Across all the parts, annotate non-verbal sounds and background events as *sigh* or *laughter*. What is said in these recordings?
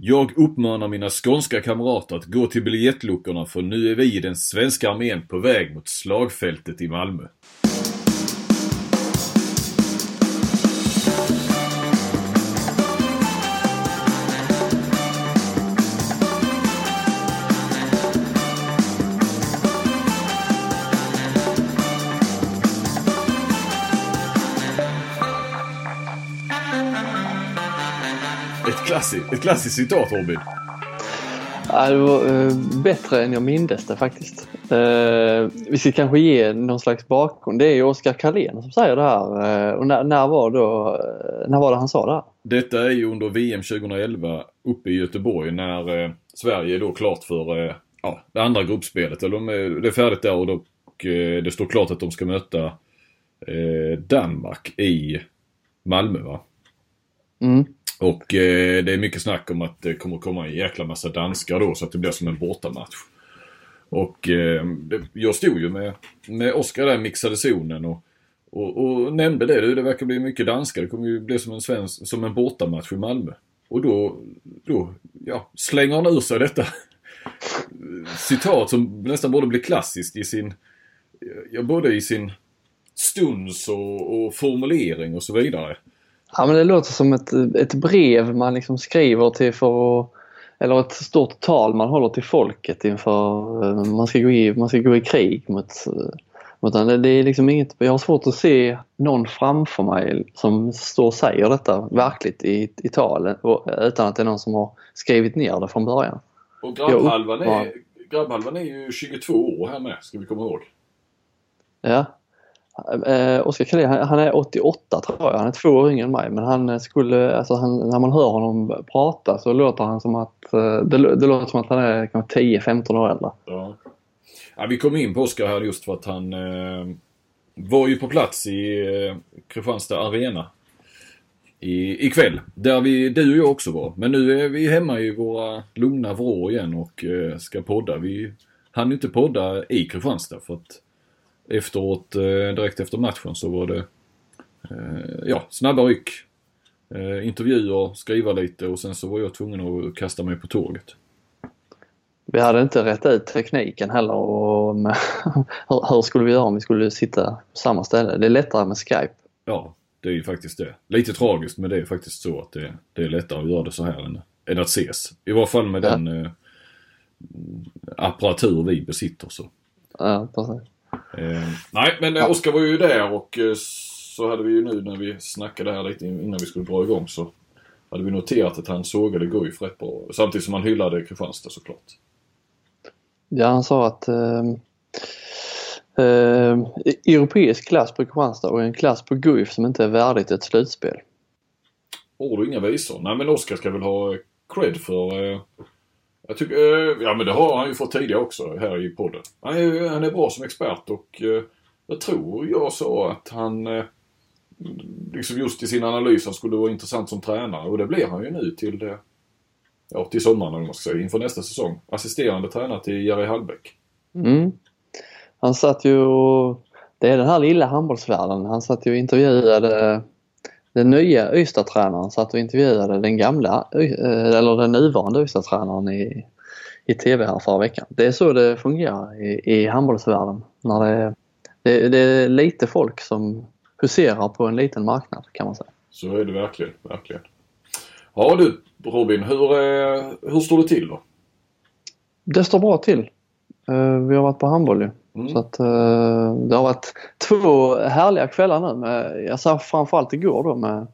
Jag uppmanar mina skånska kamrater att gå till biljettluckorna för nu är vi i den svenska armén på väg mot slagfältet i Malmö. Ett klassiskt, ett klassiskt citat Robin. Ja, det var eh, bättre än jag mindes det faktiskt. Eh, vi ska kanske ge någon slags bakgrund. Det är ju Oskar Karlén som säger det här. Eh, och när, när, var då, eh, när var det han sa det här? Detta är ju under VM 2011 uppe i Göteborg när eh, Sverige är då klart för eh, ja, det andra gruppspelet. Eller de är, det är färdigt där och, då, det står klart att de ska möta Danmark i Malmö va? Mm. Och eh, det är mycket snack om att det kommer komma en jäkla massa danskar då så att det blir som en bortamatch. Och eh, det, jag stod ju med, med Oskar där mixade zonen och, och, och nämnde det. Du, det verkar bli mycket danskar. Det kommer ju bli som en, svensk, som en bortamatch i Malmö. Och då, då ja, slänger han ur sig detta *laughs* citat som nästan borde bli klassiskt i sin, ja, både i sin stuns och, och formulering och så vidare. Ja men det låter som ett, ett brev man liksom skriver till för att eller ett stort tal man håller till folket inför eh, man ska gå i, man ska gå i krig mot, eh, mot det. det är liksom inget, jag har svårt att se någon framför mig som står och säger detta verkligt i, i tal utan att det är någon som har skrivit ner det från början. Och grabbhalvan är, grabbhalvan är ju 22 år här med, ska vi komma ihåg. Ja. Eh, Oskar Karlén, han, han är 88 tror jag. Han är två år yngre än mig. Men han eh, skulle, alltså han, när man hör honom prata så låter han som att, eh, det, det låter som att han är 10-15 år äldre. Ja. ja. vi kom in på Oskar här just för att han eh, var ju på plats i eh, Kristianstad Arena i, ikväll. Där vi, du och jag också var. Men nu är vi hemma i våra lugna vrår igen och eh, ska podda. Vi hann inte podda i Kristianstad för att efteråt, eh, direkt efter matchen så var det eh, ja, snabba ryck. Eh, intervjuer, skriva lite och sen så var jag tvungen att kasta mig på tåget. Vi hade inte rätt ut tekniken heller och *laughs* med, hur skulle vi göra om vi skulle sitta på samma ställe? Det är lättare med Skype. Ja, det är ju faktiskt det. Lite tragiskt men det är faktiskt så att det, det är lättare att göra det så här än, än att ses. I varje fall med ja. den eh, apparatur vi besitter så. Ja, precis. Eh, nej, men eh, Oskar var ju där och eh, så hade vi ju nu när vi snackade här lite innan vi skulle dra igång så hade vi noterat att han sågade Guif rätt bra. Samtidigt som han hyllade Kristianstad såklart. Ja, han sa att eh, eh, europeisk klass på Kristianstad och en klass på Guif som inte är värdigt ett slutspel. Ord och inga visor. Nej men Oskar ska väl ha cred för eh, jag tycker, eh, ja men det har han ju fått tidigare också här i podden. Han är, han är bra som expert och eh, jag tror jag sa att han eh, liksom just i sin analys han skulle vara intressant som tränare och det blir han ju nu till det, ja till sommaren eller man ska säga, inför nästa säsong. Assisterande tränare till Jerry Hallbäck. Mm. Han satt ju och, det är den här lilla handbollsvärlden, han satt ju och intervjuade den nya Ystad-tränaren satt och intervjuade den gamla, eller den nuvarande Ystad-tränaren i, i TV här förra veckan. Det är så det fungerar i, i handbollsvärlden. När det, det, det är lite folk som huserar på en liten marknad kan man säga. Så är det verkligen, verkligen. Ja du Robin, hur, hur står det till då? Det står bra till. Vi har varit på handboll ju. Mm. Så att uh, det har varit två härliga kvällar nu. Med, jag sa framförallt igår då med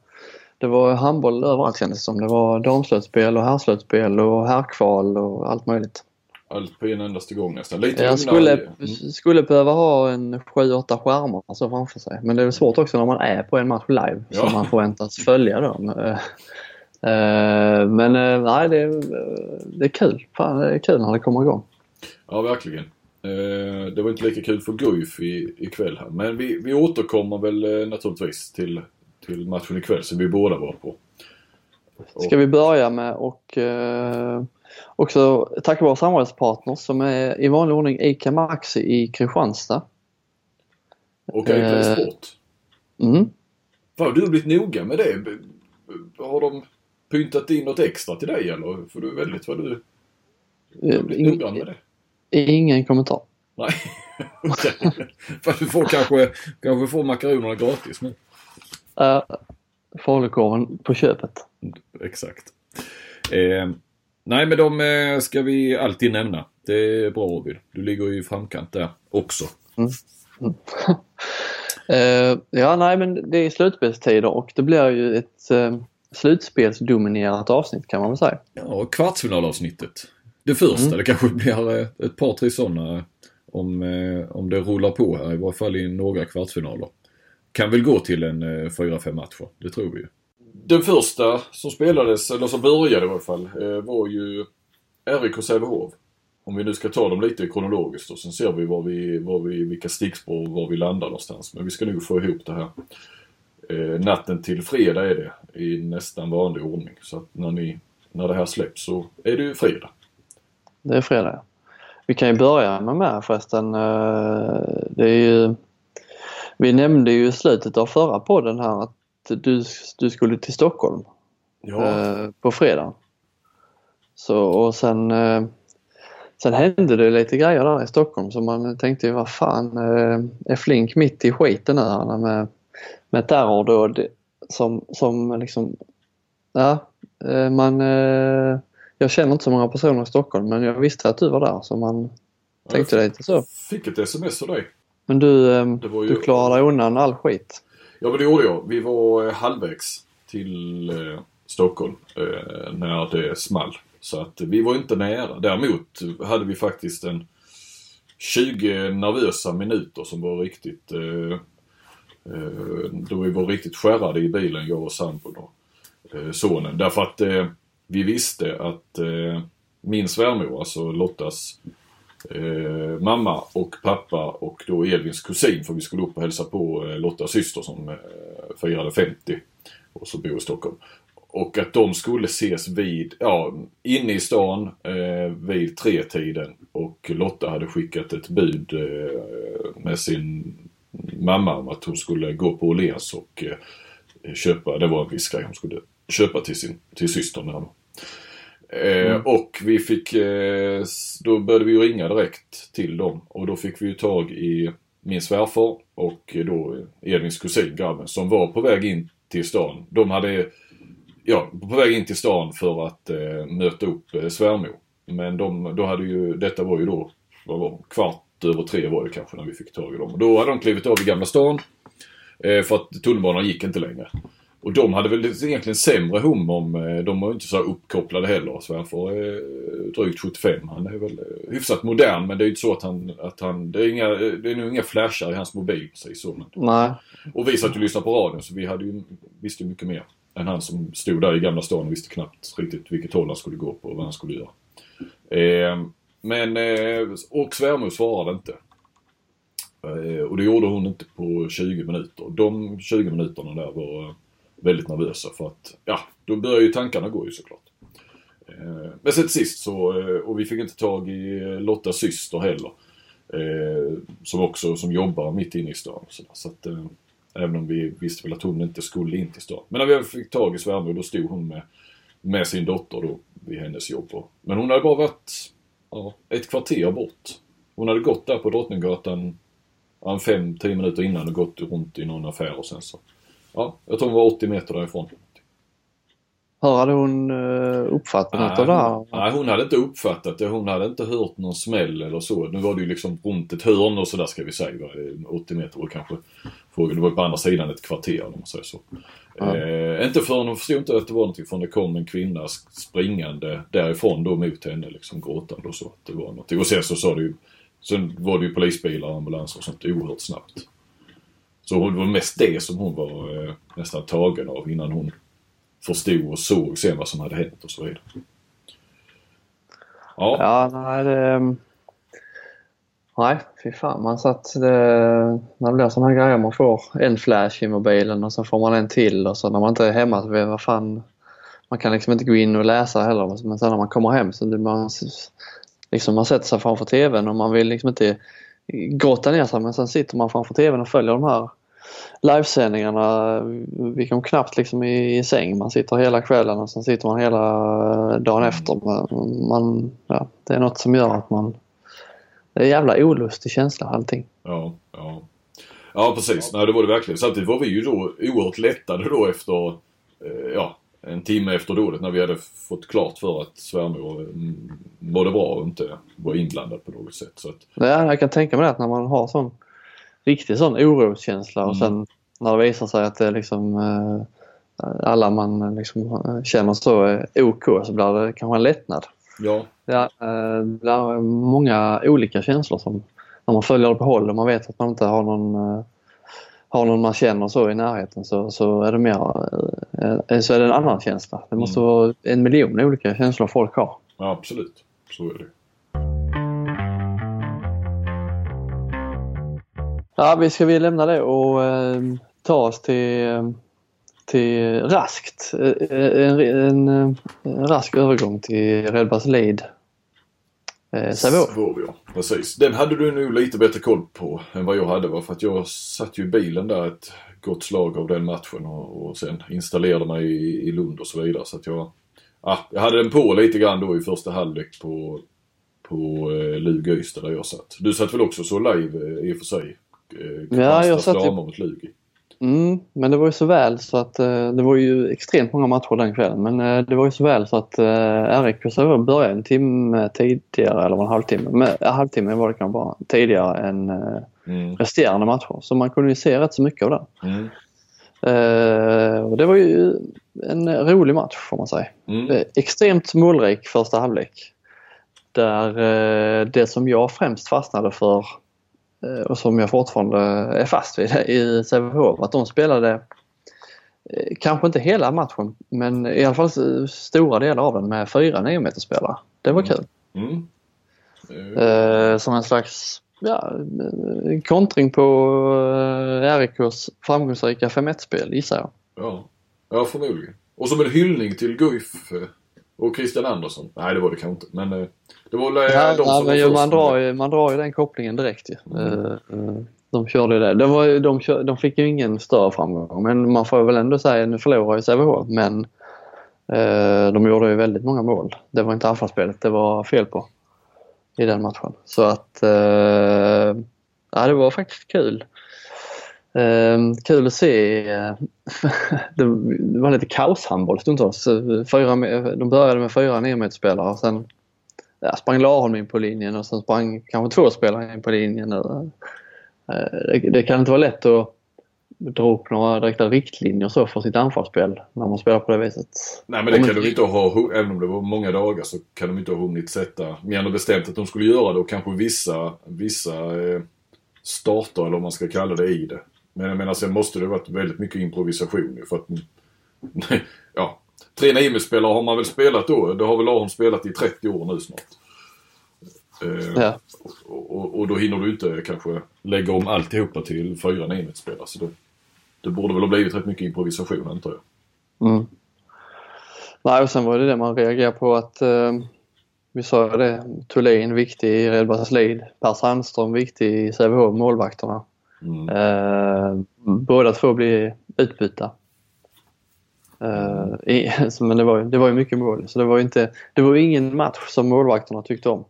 det var handboll överallt kändes det som. Det var damslutspel och herrslutspel och herrkval och allt möjligt. Allt på en endaste gång nästan. Lite jag skulle, mm. skulle behöva ha en 7-8 skärmar alltså framför sig. Men det är svårt också när man är på en match live ja. som man förväntas följa då. Eh, men nej, det är, det är kul. Fan, det är kul när det kommer igång. Ja, verkligen. Eh, det var inte lika kul för Guif ikväll här. Men vi, vi återkommer väl eh, naturligtvis till, till matchen ikväll som vi båda var på. Ska vi börja med och eh, också tacka våra samarbetspartners som är i vanlig ordning ICA Maxi i Kristianstad. Och Iplay Sport. Mm. Fan, du har blivit noga med det. Har de pyntat in något extra till dig eller? För du är väldigt vad du... Du är blivit noggrann med det. Ingen kommentar. Nej. *laughs* Fast du får kanske, kanske får makaronerna gratis nu. Uh, falukorven på köpet. Exakt. Eh, nej men de eh, ska vi alltid nämna. Det är bra Ovid. Du ligger ju i framkant där också. *laughs* Eh, ja, nej men det är slutspelstider och det blir ju ett uh, slutspelsdominerat avsnitt kan man väl säga. Ja, kvartsfinalavsnittet. Det första. Mm. Det kanske blir eh, ett par, tre sådana om, eh, om det rullar på här. I varje fall i några kvartsfinaler. Kan väl gå till en eh, fyra, fem matcher. Det tror vi ju. Den första som spelades, eller som började i alla fall, eh, var ju RIK Sävehof. Om vi nu ska ta dem lite kronologiskt och sen ser vi, var vi, var vi vilka stickspår var vi landar någonstans. Men vi ska nog få ihop det här. Eh, natten till fredag är det i nästan vanlig ordning. Så att när, ni, när det här släpps så är det ju fredag. Det är fredag. ja. Vi kan ju börja med med förresten. eh, Det är ju, vi nämnde ju i slutet av förra podden här att du, du skulle till Stockholm eh, på fredag. Så och sen, eh, sen hände det lite grejer där i Stockholm så man tänkte ju vad fan är Flink mitt i skiten här med, med terrordåd som, som liksom, ja, man, jag känner inte så många personer i Stockholm men jag visste att du var där så man tänkte lite så. fick ett sms av dig. Men du, eh, var ju- du klarade dig undan all skit. Ja men det gjorde jag. Vi var eh, halvvägs till eh, Stockholm eh, när det small. Så att vi var inte nära. Däremot hade vi faktiskt en 20 nervösa minuter som var riktigt eh, eh, då vi var riktigt skärrade i bilen, jag och sambon och eh, sonen. Därför att vi visste att eh, min svärmor, alltså Lottas eh, mamma och pappa och då Edvins kusin för vi skulle upp och hälsa på eh, Lottas syster som eh, firade 50 och så bor i Stockholm. Och att de skulle ses vid, ja, inne i stan eh, vid tretiden och Lotta hade skickat ett bud eh, med sin mamma om att hon skulle gå på Åhléns och eh, köpa, det var en viss grej hon skulle köpa till sin till systern där. Eh, Och vi fick, eh, då började vi ringa direkt till dem och då fick vi ju tag i min svärfar och då Edvins kusin, grabben, som var på väg in till stan. De hade, ja, på väg in till stan för att eh, möta upp eh, svärmor. Men de, då hade ju, detta var ju då, vad var kvart över tre var det kanske när vi fick tag i dem. Och då hade de klivit av i Gamla stan. Eh, för att tunnelbanan gick inte längre. Och de hade väl egentligen sämre hum om, eh, de var inte så uppkopplade heller. Svärfar är drygt 75. Han är väl eh, hyfsat modern men det är ju inte så att han, att han det är, inga, det är nog inga flashar i hans mobil precis så. Men. Nej, Och vi satt ju och lyssnade på radion så vi hade ju, visste ju mycket mer. Än han som stod där i Gamla stan och visste knappt riktigt vilket håll han skulle gå på och vad han skulle göra. Eh, men, eh, och svärmor svarade inte. Eh, och det gjorde hon inte på 20 minuter. De 20 minuterna där var eh, väldigt nervösa för att, ja, då börjar ju tankarna gå ju såklart. Eh, men sen till sist så, eh, och vi fick inte tag i eh, Lottas syster heller. Som också som jobbar mitt inne i stan. Så, så att, även om vi visste väl att hon inte skulle in till stan. Men när vi fick tag i svärmor då stod hon med, med sin dotter då vid hennes jobb. Men hon hade bara varit ja, ett kvarter bort. Hon hade gått där på Drottninggatan ja, en fem, tio minuter innan och gått runt i någon affär och sen så. Ja, jag tror hon var 80 meter därifrån. hur hade hon uh, uppfattat något av det här? nej, hon hade inte uppfattat det. Hon hade inte hört någon smäll eller så. Nu var det ju liksom runt ett hörn och sådär ska vi säga. va. 80 meter var kanske frågan. Det var på andra sidan ett kvarter om man säger så. Ja. Eh, inte förrän hon förstod inte att det var någonting förrän det kom en kvinna springande därifrån då mot henne liksom gråtande och så. Att det var någonting. Och sen så sa det ju Sen var det ju polisbilar och ambulanser och sånt oerhört snabbt. Så det var mest det som hon var eh, nästan tagen av innan hon förstod och såg sen vad som hade hänt och så vidare. Ja, Ja, nej det... Ehm, nej, fy fan. Man satt... Det, när det blir sådana här grejer, man får en flash i mobilen och så får man en till och så när man inte är hemma så vet vad fan... Man kan liksom inte gå in och läsa heller men sen när man kommer hem så det man, liksom man sätter sig framför TVn och man vill liksom inte grotta ner sig men sen sitter man framför TVn och följer de här livesändningarna, vi kom knappt liksom i, i säng. Man sitter hela kvällen och sen sitter man hela dagen Mm. efter. Man, ja, det är något som gör att man... Det är en jävla olustig känsla allting. Ja, ja. Ja, precis. Nej, det var det verkligen. Samtidigt var vi ju då oerhört lättade då efter, eh, ja, en timme efter dådet när vi hade fått klart för att svärmor mm, mådde bra och inte var inblandad på något sätt. Så att, Ja, jag kan tänka mig det att när man har sån riktig sån oroskänsla och Mm. sen när det visar sig att det liksom eh, alla man liksom eh, känner så är OK så blir det kanske en lättnad. ja, Ja, eh, det är många olika känslor som när man följer det på håll och man vet att man inte har någon, har någon man känner så i närheten så, så är det mer eh, så är det en annan känsla. Det måste Mm. vara en miljon olika känslor folk har. ja, absolut. Så är det. Ja, vi ska vi lämna det och eh, ta oss till, eh, till raskt. Eh, En, en, en, rask övergång till Redbars Lead. Eh. Svår, ja. Precis. Den hade du nog lite bättre koll på än vad jag hade. va? För att jag satt ju i bilen där ett gott slag av den matchen och, och sen installerade mig i, i Lund och så vidare. Så att jag, ja, jag hade den på lite grann då i första halvlek på, på eh, Lugi Ystad där jag satt. Du satt väl också så live eh, i och för sig? Eh, Ja, jag satt ju- mot Lugi. Mm, men det var ju så väl så att eh, det var ju extremt många matcher den kvällen. Men eh, det var ju så väl så att eh, RIK Sävehof började en timme tidigare, eller en halvtimme. Men, ja, halvtimme var det kanske bara. Tidigare än Mm. resterande matcher. Så man kunde ju se rätt så mycket av det. Mm. Eh, och det var ju en rolig match får man säga. Mm. Extremt målrik första halvlek. Där eh, det som jag främst fastnade för och som jag fortfarande är fast vid i Sävehof, att de spelade eh, kanske inte hela matchen men i alla fall stora delar av den med fyra 9 spelare. Det var kul. Mm. Eh, Eh, som en slags ja, eh, kontring på eh, RIKs framgångsrika 5-1-spel gissar jag. Ja, ja förmodligen. Och som en hyllning till Guif eh, och Christian Andersson. Nej, det var det kanske inte. Men eh, det var eh, Ja, de ja, som men var först man, drar ju, man drar ju den kopplingen direkt ju. Mm. Eh, De körde det. det var, de, kör, de fick ju ingen större framgång men man får väl ändå säga, nu förlorar ju Sävehof men de gjorde ju väldigt många mål. Det var inte anfallsspelet det var fel på i den matchen. Så att ja, det var faktiskt kul. Eh, kul att se. eh, *laughs* det var lite kaoshandboll stundtals. Fyra, de började med fyra 9 spelare och sen ja, sprang Laholm in på linjen och sen sprang kanske två spelare in på linjen. Eh, Det, det kan inte vara lätt att dra upp några direkta riktlinjer så för sitt anfallsspel när man spelar på det viset. Nej men det kan inte- de inte ha, hu- även om det var många dagar så kan de inte ha hunnit sätta, mer än bestämt att de skulle göra det och kanske vissa, vissa eh, starter eller vad man ska kalla det i det. Men jag menar sen måste det varit väldigt mycket improvisation för att *laughs* ja, tre 9 spelare har man väl spelat då. Det har väl Aron spelat i 30 år nu snart. Eh, Ja. och, och, och då hinner du inte kanske lägga om alltihopa till fyra 9 spelare så det, det borde väl ha blivit rätt mycket improvisation antar jag. Mm. Nej, och sen var det det man reagerade på att eh, vi sa det, Thulin viktig i Redbergs lead, Per Sandström viktig i Sävehof, målvakterna. Mm. Eh, båda två blir utbytta. Eh, i, *laughs* men det var, ju- det var ju mycket mål så det var ju inte, det var ingen match som målvakterna tyckte om.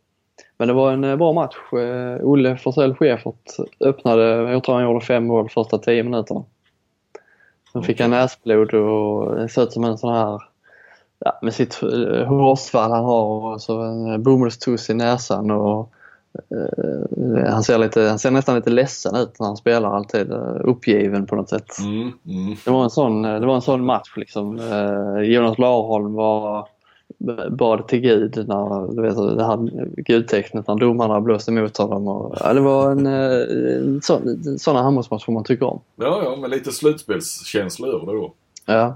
Men det var en eh, bra match. Eh, Olle Forsell Schäfert öppnade, jag tror han gjorde fem mål första tio minuterna. Sen fick han näsblod och såg ut som en sån här, ja, med sitt eh, hårsvall han har och så en bomullstuss i näsan och han, ser lite, han ser nästan lite ledsen ut när han spelar alltid, eh, uppgiven på något sätt. Mm, mm. Det var en sån, eh, det var en sån match liksom. Eh, Jonas Larholm var bad till Gud när du vet, det här gudtecknet när domarna blåste emot honom. Och, ja, det var en, eh, en sån, såna handbollsmatcher man tycker om. Ja, ja, men lite slutspelskänsla över det då. Ja.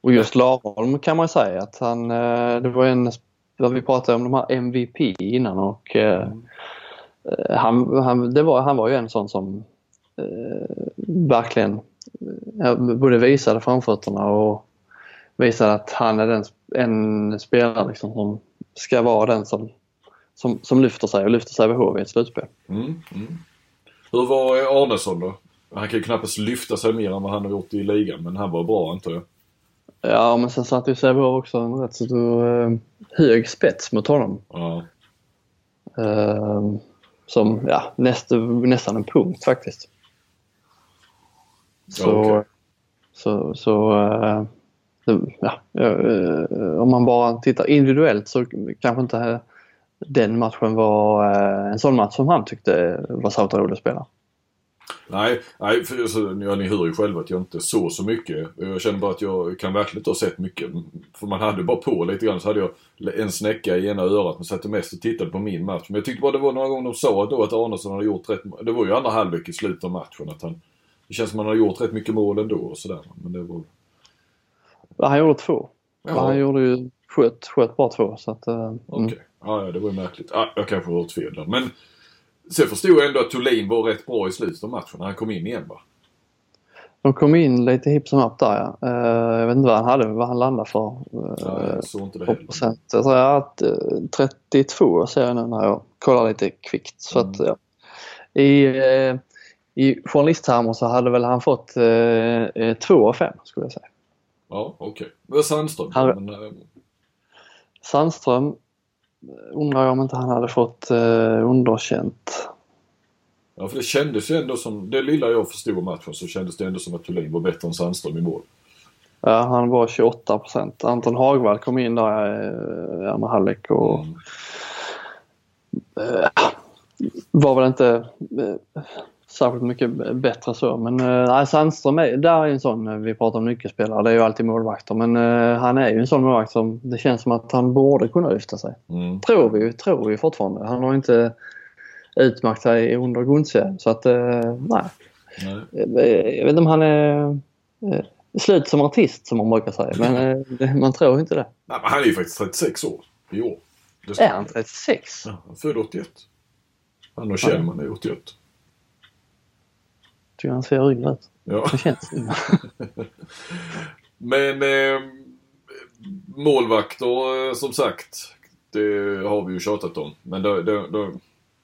Och just Larholm kan man säga att han, eh, det var en, vi pratade om de här MVP innan och eh, eh, han, han, det var, han var ju en sån som eh, verkligen eh, både visade framfötterna och visade att han är den, en spelare liksom som ska vara den som, som, som lyfter sig och lyfter HV i ett slutspel. Mm, mm. Hur var eh, Arnesson då? Han kan ju knappast lyfta sig mer än vad han har gjort i ligan, men han var bra antar jag. Ja, men sen satte ju Sävehof också en rätt så hög spets mot honom. Ja. Uh, som, ja, näst, nästan en punkt faktiskt. Så, okej. så, så uh, ja, uh, om man bara tittar individuellt så kanske inte den matchen var en sån match som han tyckte var så rolig att spela. Nej, nej för så, ja, ni hör ju själva att jag inte så så mycket. Jag känner bara att jag kan verkligen inte ha sett mycket. För man hade bara på lite grann så hade jag en snäcka i ena örat men satt mest och tittade på min match. Men jag tyckte bara det var några gånger de sa då att Arnesson hade gjort rätt Det var ju andra halvlek i slutet av matchen att han Det känns som att han har gjort rätt mycket mål ändå och sådär. Men det var... Ja, han gjorde två. Ja, Han gjorde ju sköt, sköt bara två så att... Uh, Okej. mm. Ja, ja, det var ju märkligt. Ja, jag kanske har hört fel där. Men sen förstod jag ändå att Thulin var rätt bra i slutet av matchen när han kom in igen va? De kom in lite hipp som happ där ja. Uh, jag vet inte vad han hade, vad han landade för. Ja, jag såg inte det heller. procent. Jag tror att uh, 32 ser jag nu när jag kollar lite kvickt. Så att, Mm. ja. I, I journalisttermer så hade väl han fått uh, 2 av 5 skulle jag säga. Ja, okej. Det var Sandström. Han- Men, eh, Sandström eh, undrar jag om inte han hade fått uh, underkänt. ja, för det kändes ju ändå som, det lilla jag förstod av matchen så kändes det ändå som att Thulin var bättre än Sandström i mål. Ja, han var 28 procent. Anton Hagvall kom in där eh, i andra halvlek och Mm. var väl inte eh, särskilt mycket bättre så. Men eh, Sandström är, där är en sån, eh, vi pratar om nyckelspelare, det är ju alltid målvakter. Men eh, han är ju en sån målvakt som det känns som att han borde kunna lyfta sig. Mm. Tror vi, ju- tror vi fortfarande. Han har inte utmärkt sig under grundserien så att eh, nej. Nej. Eh, Jag vet inte om han är eh, slut som artist som man brukar säga men eh, *laughs* man tror inte det. Nej, men han är ju faktiskt 36 år i år. Är han 36? Ja, han född 81. Han och Kjellman är 81. Tycker han ser yngre ut. Ja. Det känns. *laughs* Men eh, målvakter eh, som sagt. Det har vi ju tjatat om. Men det, det, det,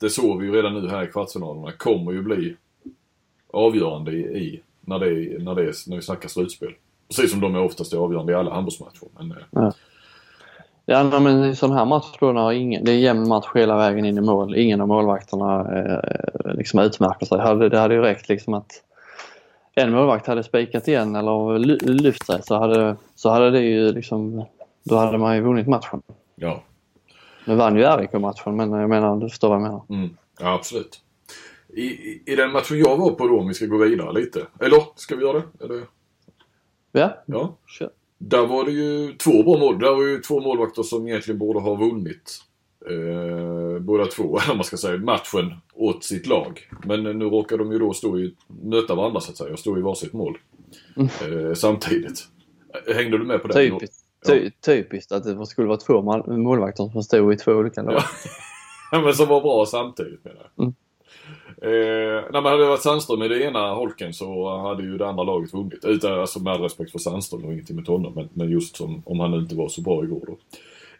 det såg vi ju redan nu här i kvartsfinalerna. Kommer ju bli avgörande i, i när, det, är- när, det är, när vi snackar slutspel. Precis som de är oftast är avgörande i alla handbollsmatcher. Men, eh, Ja men i sån här match då när ingen, det är jämn match hela vägen in i mål. Ingen av målvakterna eh, liksom utmärker sig. Hade, det hade ju räckt liksom att en målvakt hade spikat igen eller ly- lyft sig så hade, så hade det ju liksom, då hade man ju vunnit matchen. ja. Nu vann ju RIK matchen men jag menar, du förstår vad jag menar. Mm. Ja, absolut. I, i, I den matchen jag var på då, om vi ska gå vidare lite. Eller, ska vi göra det? Eller? Ja, Ja. kör. Där var det ju två bra mål. Där var ju två målvakter som egentligen borde ha vunnit. Eh, båda två, *laughs* eller man ska säga, matchen åt sitt lag. Men nu råkar de ju då stå i, möta varandra så att säga och stå i varsitt mål. Eh, samtidigt. Hängde du med på det? Typiskt, ty, typiskt att det skulle vara två mål- målvakter som stod i två olika lag. Ja. *laughs* men som var bra samtidigt menar jag. Mm. Eh, när man hade varit Sandström i det ena holken så hade ju det andra laget vunnit. Utan, alltså med all respekt för Sandström och ingenting mot honom. Men, men just som om han inte var så bra igår då.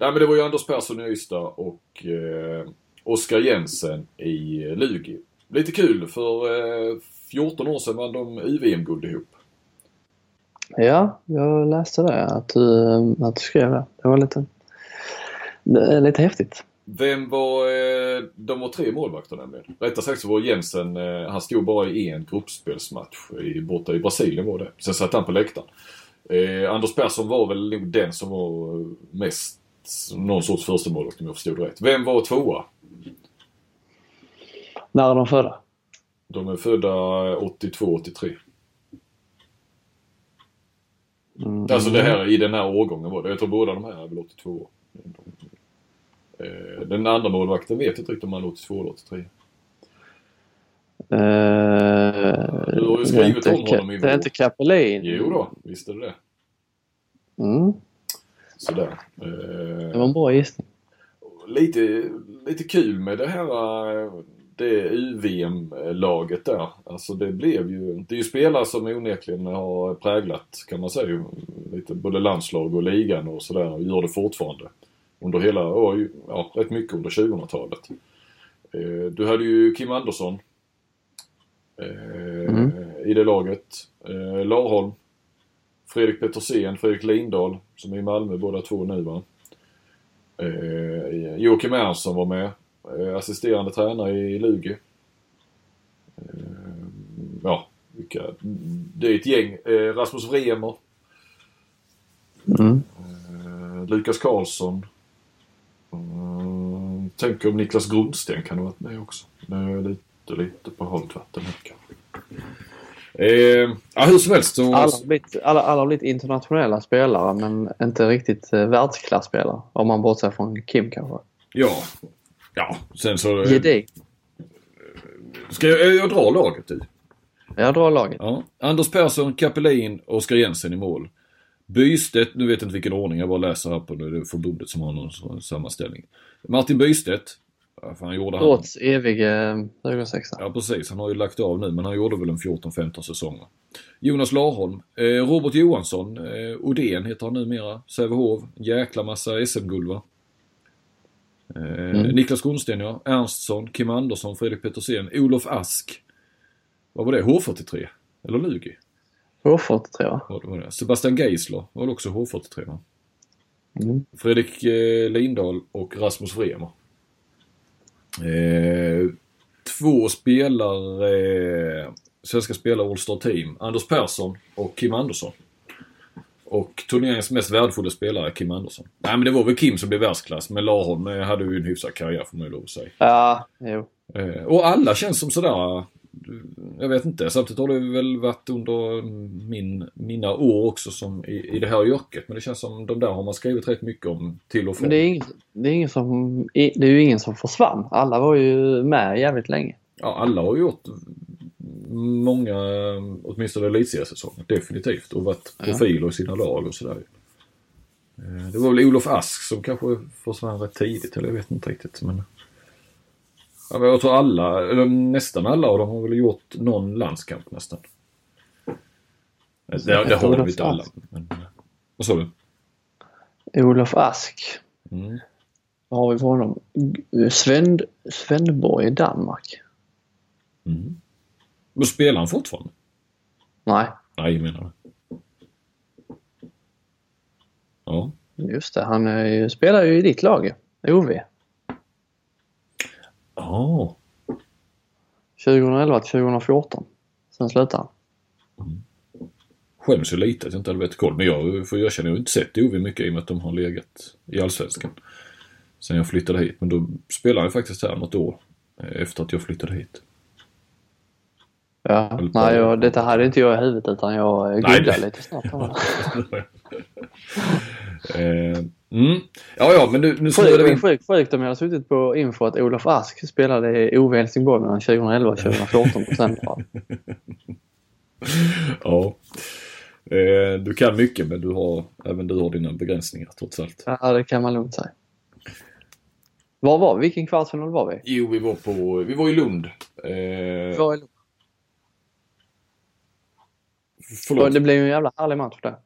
Nej men det var ju Anders Persson i Ystad och eh, Oskar Jensen i Lugi. Lite kul för eh, 14 år sedan vann de UVM-guld ihop. Ja, jag läste det att du, eh, att du skrev det. Det var lite, det lite häftigt. Vem var, eh, de var tre målvakter nämligen. Rättare sagt så var Jensen, eh, han stod bara i en gruppspelsmatch i, borta i Brasilien var det. Sen satt han på läktaren. Eh, Anders Persson var väl nog den som var mest någon sorts första målvakt om jag förstod rätt. Vem var tvåa? När är de födda? De är födda 82-83. Mm. Alltså det här i den här årgången var det. Jag tror båda de här är väl 82 år. Eh, den andra målvakten vet inte riktigt om han är 82 eller 83. Eh, Du har ju det skrivit inte om honom i Det är vår. inte Capelin. Jo då, visst är det det. Mm, Sådär. det Eh, var en bra gissning. lite, lite kul med det här eh, det UVM-laget där. Alltså det blev ju, det är ju spelare som onekligen har präglat kan man säga lite både landslag och ligan och sådär och gör det fortfarande. Under hela, ja rätt mycket under 2000-talet. Eh, Du hade ju Kim Andersson eh, Mm. i det laget. Eh, Larholm. Fredrik Petersen, Fredrik Lindahl som är i Malmö båda två nu va. Joakim Ernstson var med. Assisterande tränare i Lugi. Ja, vilka, det är ett gäng. Rasmus Vremer. Mm. Lukas Karlsson. Mm, tänker om Niklas Grundsten kan ha varit med också. Nu är lite, lite på halt vatten här kanske. Eh, ja, hur som helst så... Alla har, blivit, alla, alla har blivit internationella spelare men inte riktigt eh, världsklasspelare. Om man bortser från Kim kanske. Ja. Ja, sen så... Gedig. Ska jag, jag dra laget du? Jag drar laget. Ja. Anders Persson, Kapelin, Oskar Jensen i mål. Bystedt, nu vet jag inte vilken ordning, jag bara läser här på det, det är förbundet som har någon sammanställning. Martin Bystedt, vad fan gjorde han? Trots evig eh, högersexa. Ja precis, han har ju lagt av nu men han gjorde väl en 14-15 säsonger. Jonas Larholm, eh, Robert Johansson, eh, Odén heter han numera, Sävehof, jäkla massa SM-guld va? Eh, Mm. Niklas Grundsten ja, Ernstsson, Kim Andersson, Fredrik Petersen, Olof Ask. Vad var det? H43? Eller Lugi? H43 va? Vad var det? Sebastian Geisler var väl också H43 va? Mm. Fredrik eh, Lindahl och Rasmus Vremer. Eh, två spelare, eh, svenska spelare All-Star Team. Anders Persson och Kim Andersson. Och turneringens mest värdefulla spelare Kim Andersson. Nej men det var väl Kim som blev världsklass, men Larholm eh, hade ju en hyfsad karriär får man ju lov att säga. Ja, jo. Eh, och alla känns som sådär, jag vet inte, samtidigt har det väl varit under min, mina år också som i, i det här yrket. Men det känns som de där har man skrivit rätt mycket om till och från. Men det är, ingen, det, är ingen som, det är ju ingen som försvann. Alla var ju med jävligt länge. Ja, alla har gjort många, åtminstone elitseriesäsonger, definitivt. Och varit Ja. profiler i sina lag och sådär. Eh, Det var väl Olof Ask som kanske försvann rätt tidigt, eller jag vet inte riktigt. Men... Ja, men jag tror alla, eller nästan alla av dem har väl gjort någon landskamp nästan. Det, det har de inte alla. Men, vad sa du? Olof Ask. Mm. Vad har vi på honom? Svend, Svendborg i Danmark. Mm. Men spelar han fortfarande? Nej, Nej, menar du? Ja. just det. Han spelar ju i ditt lag OV. Ja. 2011 till 2014. Sen slutade han. skäms ju lite att jag inte hade bättre koll. Men jag får erkänna, jag har inte sett OV mycket i och med att de har legat i Allsvenskan. Sen jag flyttade hit. Men då spelade jag faktiskt här något år eh, efter att jag flyttade hit. Ja, Eller- nej, jag, detta hade inte jag i huvudet utan jag googlade lite snabbt. *laughs* *laughs* eh, mm. Ja, ja, men nu, nu snurrar vi Sjukt sjukt sjukt om jag hade suttit på info att Olof Ask spelade i OV Helsingborg mellan 2011 och 2014 på Central. *laughs* Ja. Eh, du kan mycket men du har, även du har dina begränsningar trots allt. Ja, det kan man lugnt säga. Var var vi? Vilken kvartsfinal var vi? Jo, vi var på, vi var i Lund. Eh, Var i- förlåt. Det blev ju en jävla härlig match där.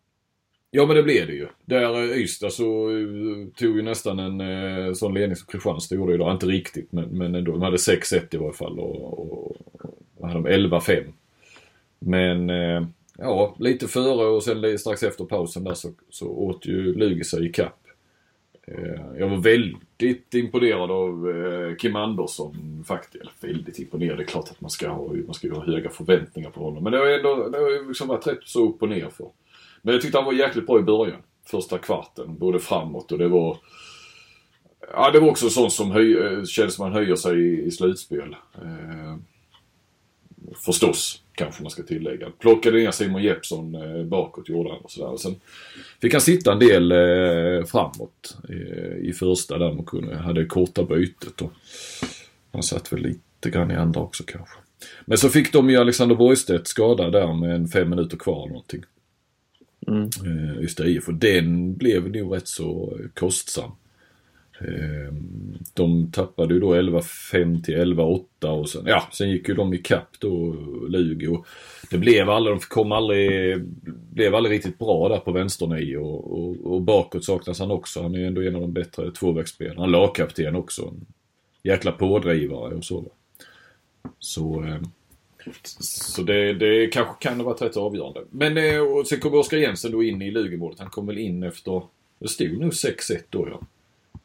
Ja men det blev det ju. Där eh, Ystad så eh, tog ju nästan en eh, sån ledning som Kristianstad gjorde idag. Inte riktigt men, men ändå. De hade 6-1 i varje fall och, och, och hade de 11-5. Men eh, ja, lite före och sen strax efter pausen där så, så åt ju Lugi sig ikapp. Eh, jag var väldigt imponerad av eh, Kim Andersson faktiskt. Eller väldigt imponerad. Det är klart att man ska ha, man ska ju ha höga förväntningar på honom. Men det har ändå det har ju liksom varit rätt så upp och ner för. Men jag tyckte han var jäkligt bra i början. Första kvarten, både framåt och det var... Ja, det var också sånt som höj, eh, kändes som man höjer sig i, i slutspel. Eh, förstås, kanske man ska tillägga. Plockade ner Simon Jeppsson eh, bakåt, gjorde han och sådär. Sen fick han sitta en del eh, framåt eh, i första där man kunde, hade korta bytet. Och han satt väl lite grann i andra också kanske. Men så fick de ju Alexander Borgstedt skada där med en fem minuter kvar eller någonting. Mm. Eh, Ystad IF och den blev nog rätt så kostsam. Eh, De tappade ju då 11-5 till 11-8 och sen, ja, sen gick ju de ikapp då, Lugi. Det blev aldrig, de kom aldrig, blev aldrig riktigt bra där på vänstern och, och, och bakåt saknas han också. Han är ju ändå en av de bättre tvåvägsspelarna. Han lagkapten också. En jäkla pådrivare och så. Så, eh, så det, det kanske kan ha varit rätt avgörande. Men eh, och sen kom Oskar Jensen då in i Lugemålet. Han kom väl in efter, det stod nog 6-1 då ja.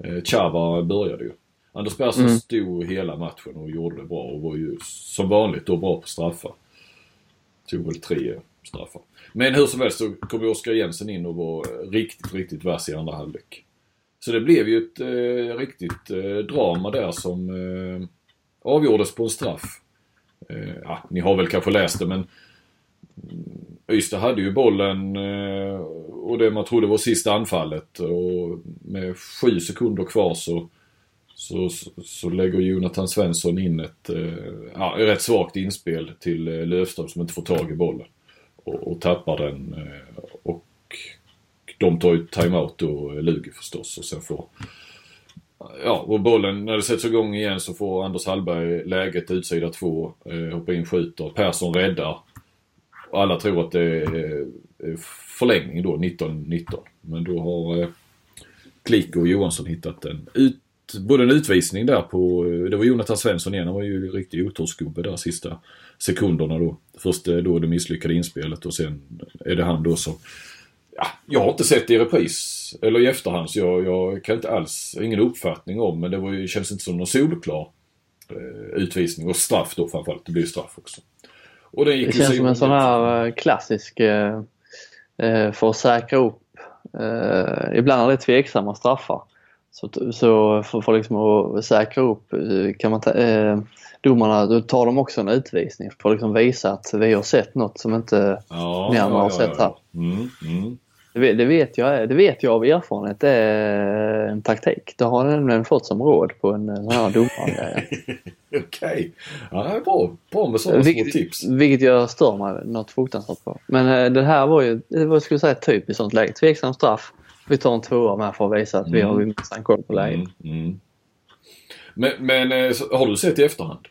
Eh, Chava började ju. Anders Persson Mm. stod hela matchen och gjorde det bra och var ju som vanligt då bra på straffar. Tog väl tre straffar. Men hur som helst så kom ju Oskar Jensen in och var riktigt, riktigt vass i andra halvlek. Så det blev ju ett eh, riktigt eh, drama där som eh, avgjordes på en straff. Eh, ja, ni har väl kanske läst det men Ystad hade ju bollen eh, och det man trodde var sista anfallet och med sju sekunder kvar så, så, så, lägger Jonathan Svensson in ett eh, ja, rätt svagt inspel till Löfström som inte får tag i bollen och, och tappar den. Och de tar ju timeout då, Lugi förstås och sen får Ja, och bollen, när det sätts igång igen så får Anders Hallberg läget utsida två, eh, hoppar in, skjuter. Persson räddar. Och alla tror att det är eh, förlängning då, 19-19. Men då har eh, Klik och Johansson hittat en ut, både en utvisning där på, eh, det var Jonathan Svensson igen, han var ju en riktig otursgubbe där sista sekunderna då. Först eh, då det misslyckade inspelet och sen är det han då som Ja, jag har inte sett det i repris eller i efterhand så jag, jag kan inte alls, ingen uppfattning om men det var ju, känns inte som någon solklar eh, utvisning och straff då framförallt. Det blir ju straff också. Och den gick Det känns som en sån här eh, klassisk eh, eh, för att säkra upp. Eh, ibland är det tveksamma straffar. Så, så för, för liksom att säkra upp eh, kan man ta, eh, domarna, då tar de också en utvisning för att liksom visa att vi har sett något som inte Ja, ni andra har sett här. Mm, mm. Det vet, det, vet jag, det vet jag av erfarenhet, det är en taktik. Det har jag nämligen fått som råd på en sån här domare. *laughs* Okej. Ja, bra. Bra med sådana små vilket, tips. vilket jag stör mig något fruktansvärt på. Men eh, det här var ju, var, skulle jag säga, typiskt sånt läge. Tveksam straff. Vi tar en tvåa med för att visa att vi Mm. har minsann koll på läget. Mm, mm. Men, men eh, har du sett i efterhand?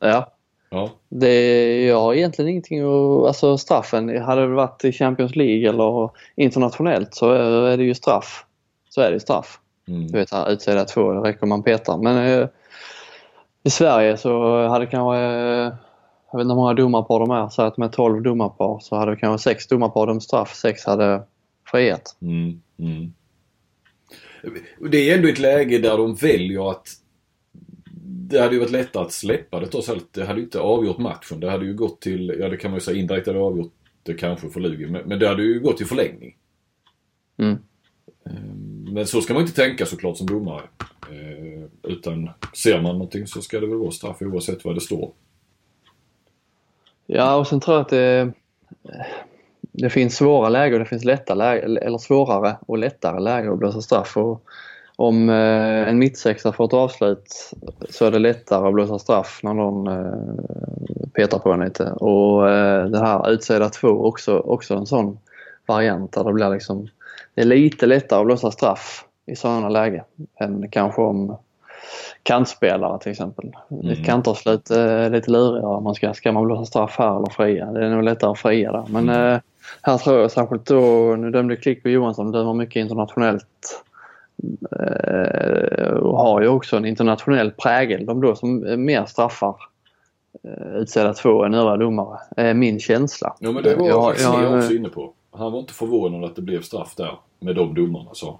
Ja. Ja. Det, jag har egentligen ingenting att... Alltså straffen, hade det varit i Champions League eller internationellt så är det ju straff. Så är det ju straff. Mm. Du vet utsida två, det räcker man petar. Men eh, i Sverige så hade kanske, eh, jag vet inte hur många domarpar de är, så att med 12 domarpar så hade kanske sex domarpar dömt straff, sex hade friat. Mm, mm. Det är ändå ett läge där de väljer att det hade ju varit lättare att släppa det trots allt. Det hade ju inte avgjort matchen. Det hade ju gått till, ja det kan man ju säga indirekt hade avgjort det kanske för Lugi. Men, men det hade ju gått till förlängning. Mm. Ehm, Men så ska man inte tänka såklart som domare. Ehm, Utan ser man någonting så ska det väl vara straff oavsett vad det står. Ja och sen tror jag att det, det finns svåra lägen och det finns lätta läge, eller svårare och lättare lägen att blåsa straff. Och om eh, en mittsexa får ett avslut så är det lättare att blåsa straff när någon eh, petar på en lite. Och eh, det här utsida två också, också en sån variant där det blir liksom det är lite lättare att blåsa straff i sådana lägen än kanske om kantspelare till exempel. Mm. Ett kantavslut är lite lurigare. Man ska, ska man blåsa straff här eller fria? Det är nog lättare att fria där. Men Mm. eh, här tror jag särskilt då, nu dömde Klick och Johansson, dömer mycket internationellt eh, och har ju också en internationell prägel. De då som mer straffar eh, utsedda två än övriga domare, är min känsla. Ja men det var Jag- faktiskt jag- jag också inne på. Han var inte förvånad att det blev straff där med de domarna sa.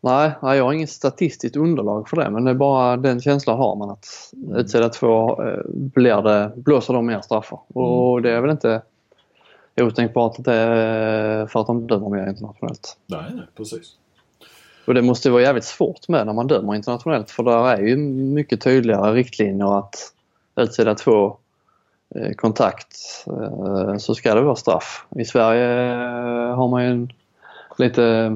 Nej, nej, jag har inget statistiskt underlag för det men det är bara den känslan har man att utsedda två eh, blir det, blåser de mer straffar. Och det är väl inte otänkbart att det är för att de dömer mer internationellt. Nej, nej precis. Och det måste vara jävligt svårt med när man dömer internationellt för där är ju mycket tydligare riktlinjer att utsida två eh, kontakt eh, så ska det vara straff. I Sverige eh, har man ju en lite, jag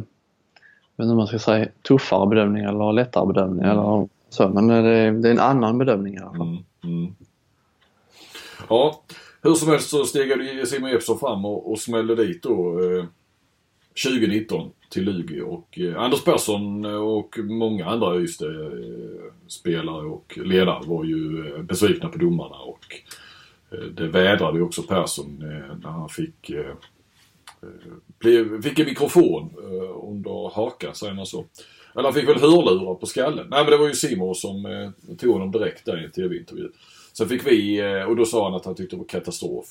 vet inte om man ska säga tuffare bedömning eller lättare bedömning eller så men det, det är en annan bedömning i alla fall. Mm, mm. Ja, hur som helst så stegade Simon Jeppsson fram och, och smällde dit då eh, 2019 till Lugi och eh, Anders Persson och många andra just, eh, spelare och ledare var ju eh, besvikna på domarna och eh, det vädrade ju också Persson eh, när han fick eh, eh blev, fick en mikrofon eh, under hakan, säger man så. Eller han fick väl hörlurar på skallen. Nej men det var ju Simon som eh, tog honom direkt där i en TV-intervju. Sen fick vi, eh, och då sa han att han tyckte det var katastrof.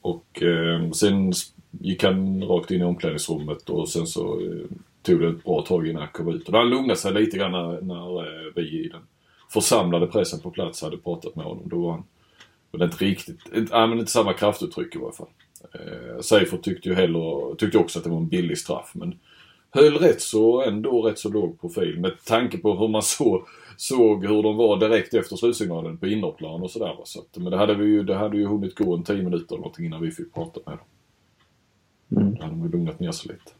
Och eh, sen gick han rakt in i omklädningsrummet och sen så eh, tog det ett bra tag innan han kom ut. Och han lugnat sig lite grann när, när eh, vi i den församlade pressen på plats hade pratat med honom. Då var han var det inte riktigt, inte, äh, men inte samma kraftuttryck i varje fall. Eh, Seifert tyckte ju heller, tyckte också att det var en billig straff men höll rätt så, ändå rätt så låg profil med tanke på hur man så, såg hur de var direkt efter slutsignalen på innerplan och sådär. Så att, men det hade, vi ju, det hade ju hunnit gå en 10 minuter eller någonting innan vi fick prata med dem. Mm. Då hade de ju lugnat ner sig lite.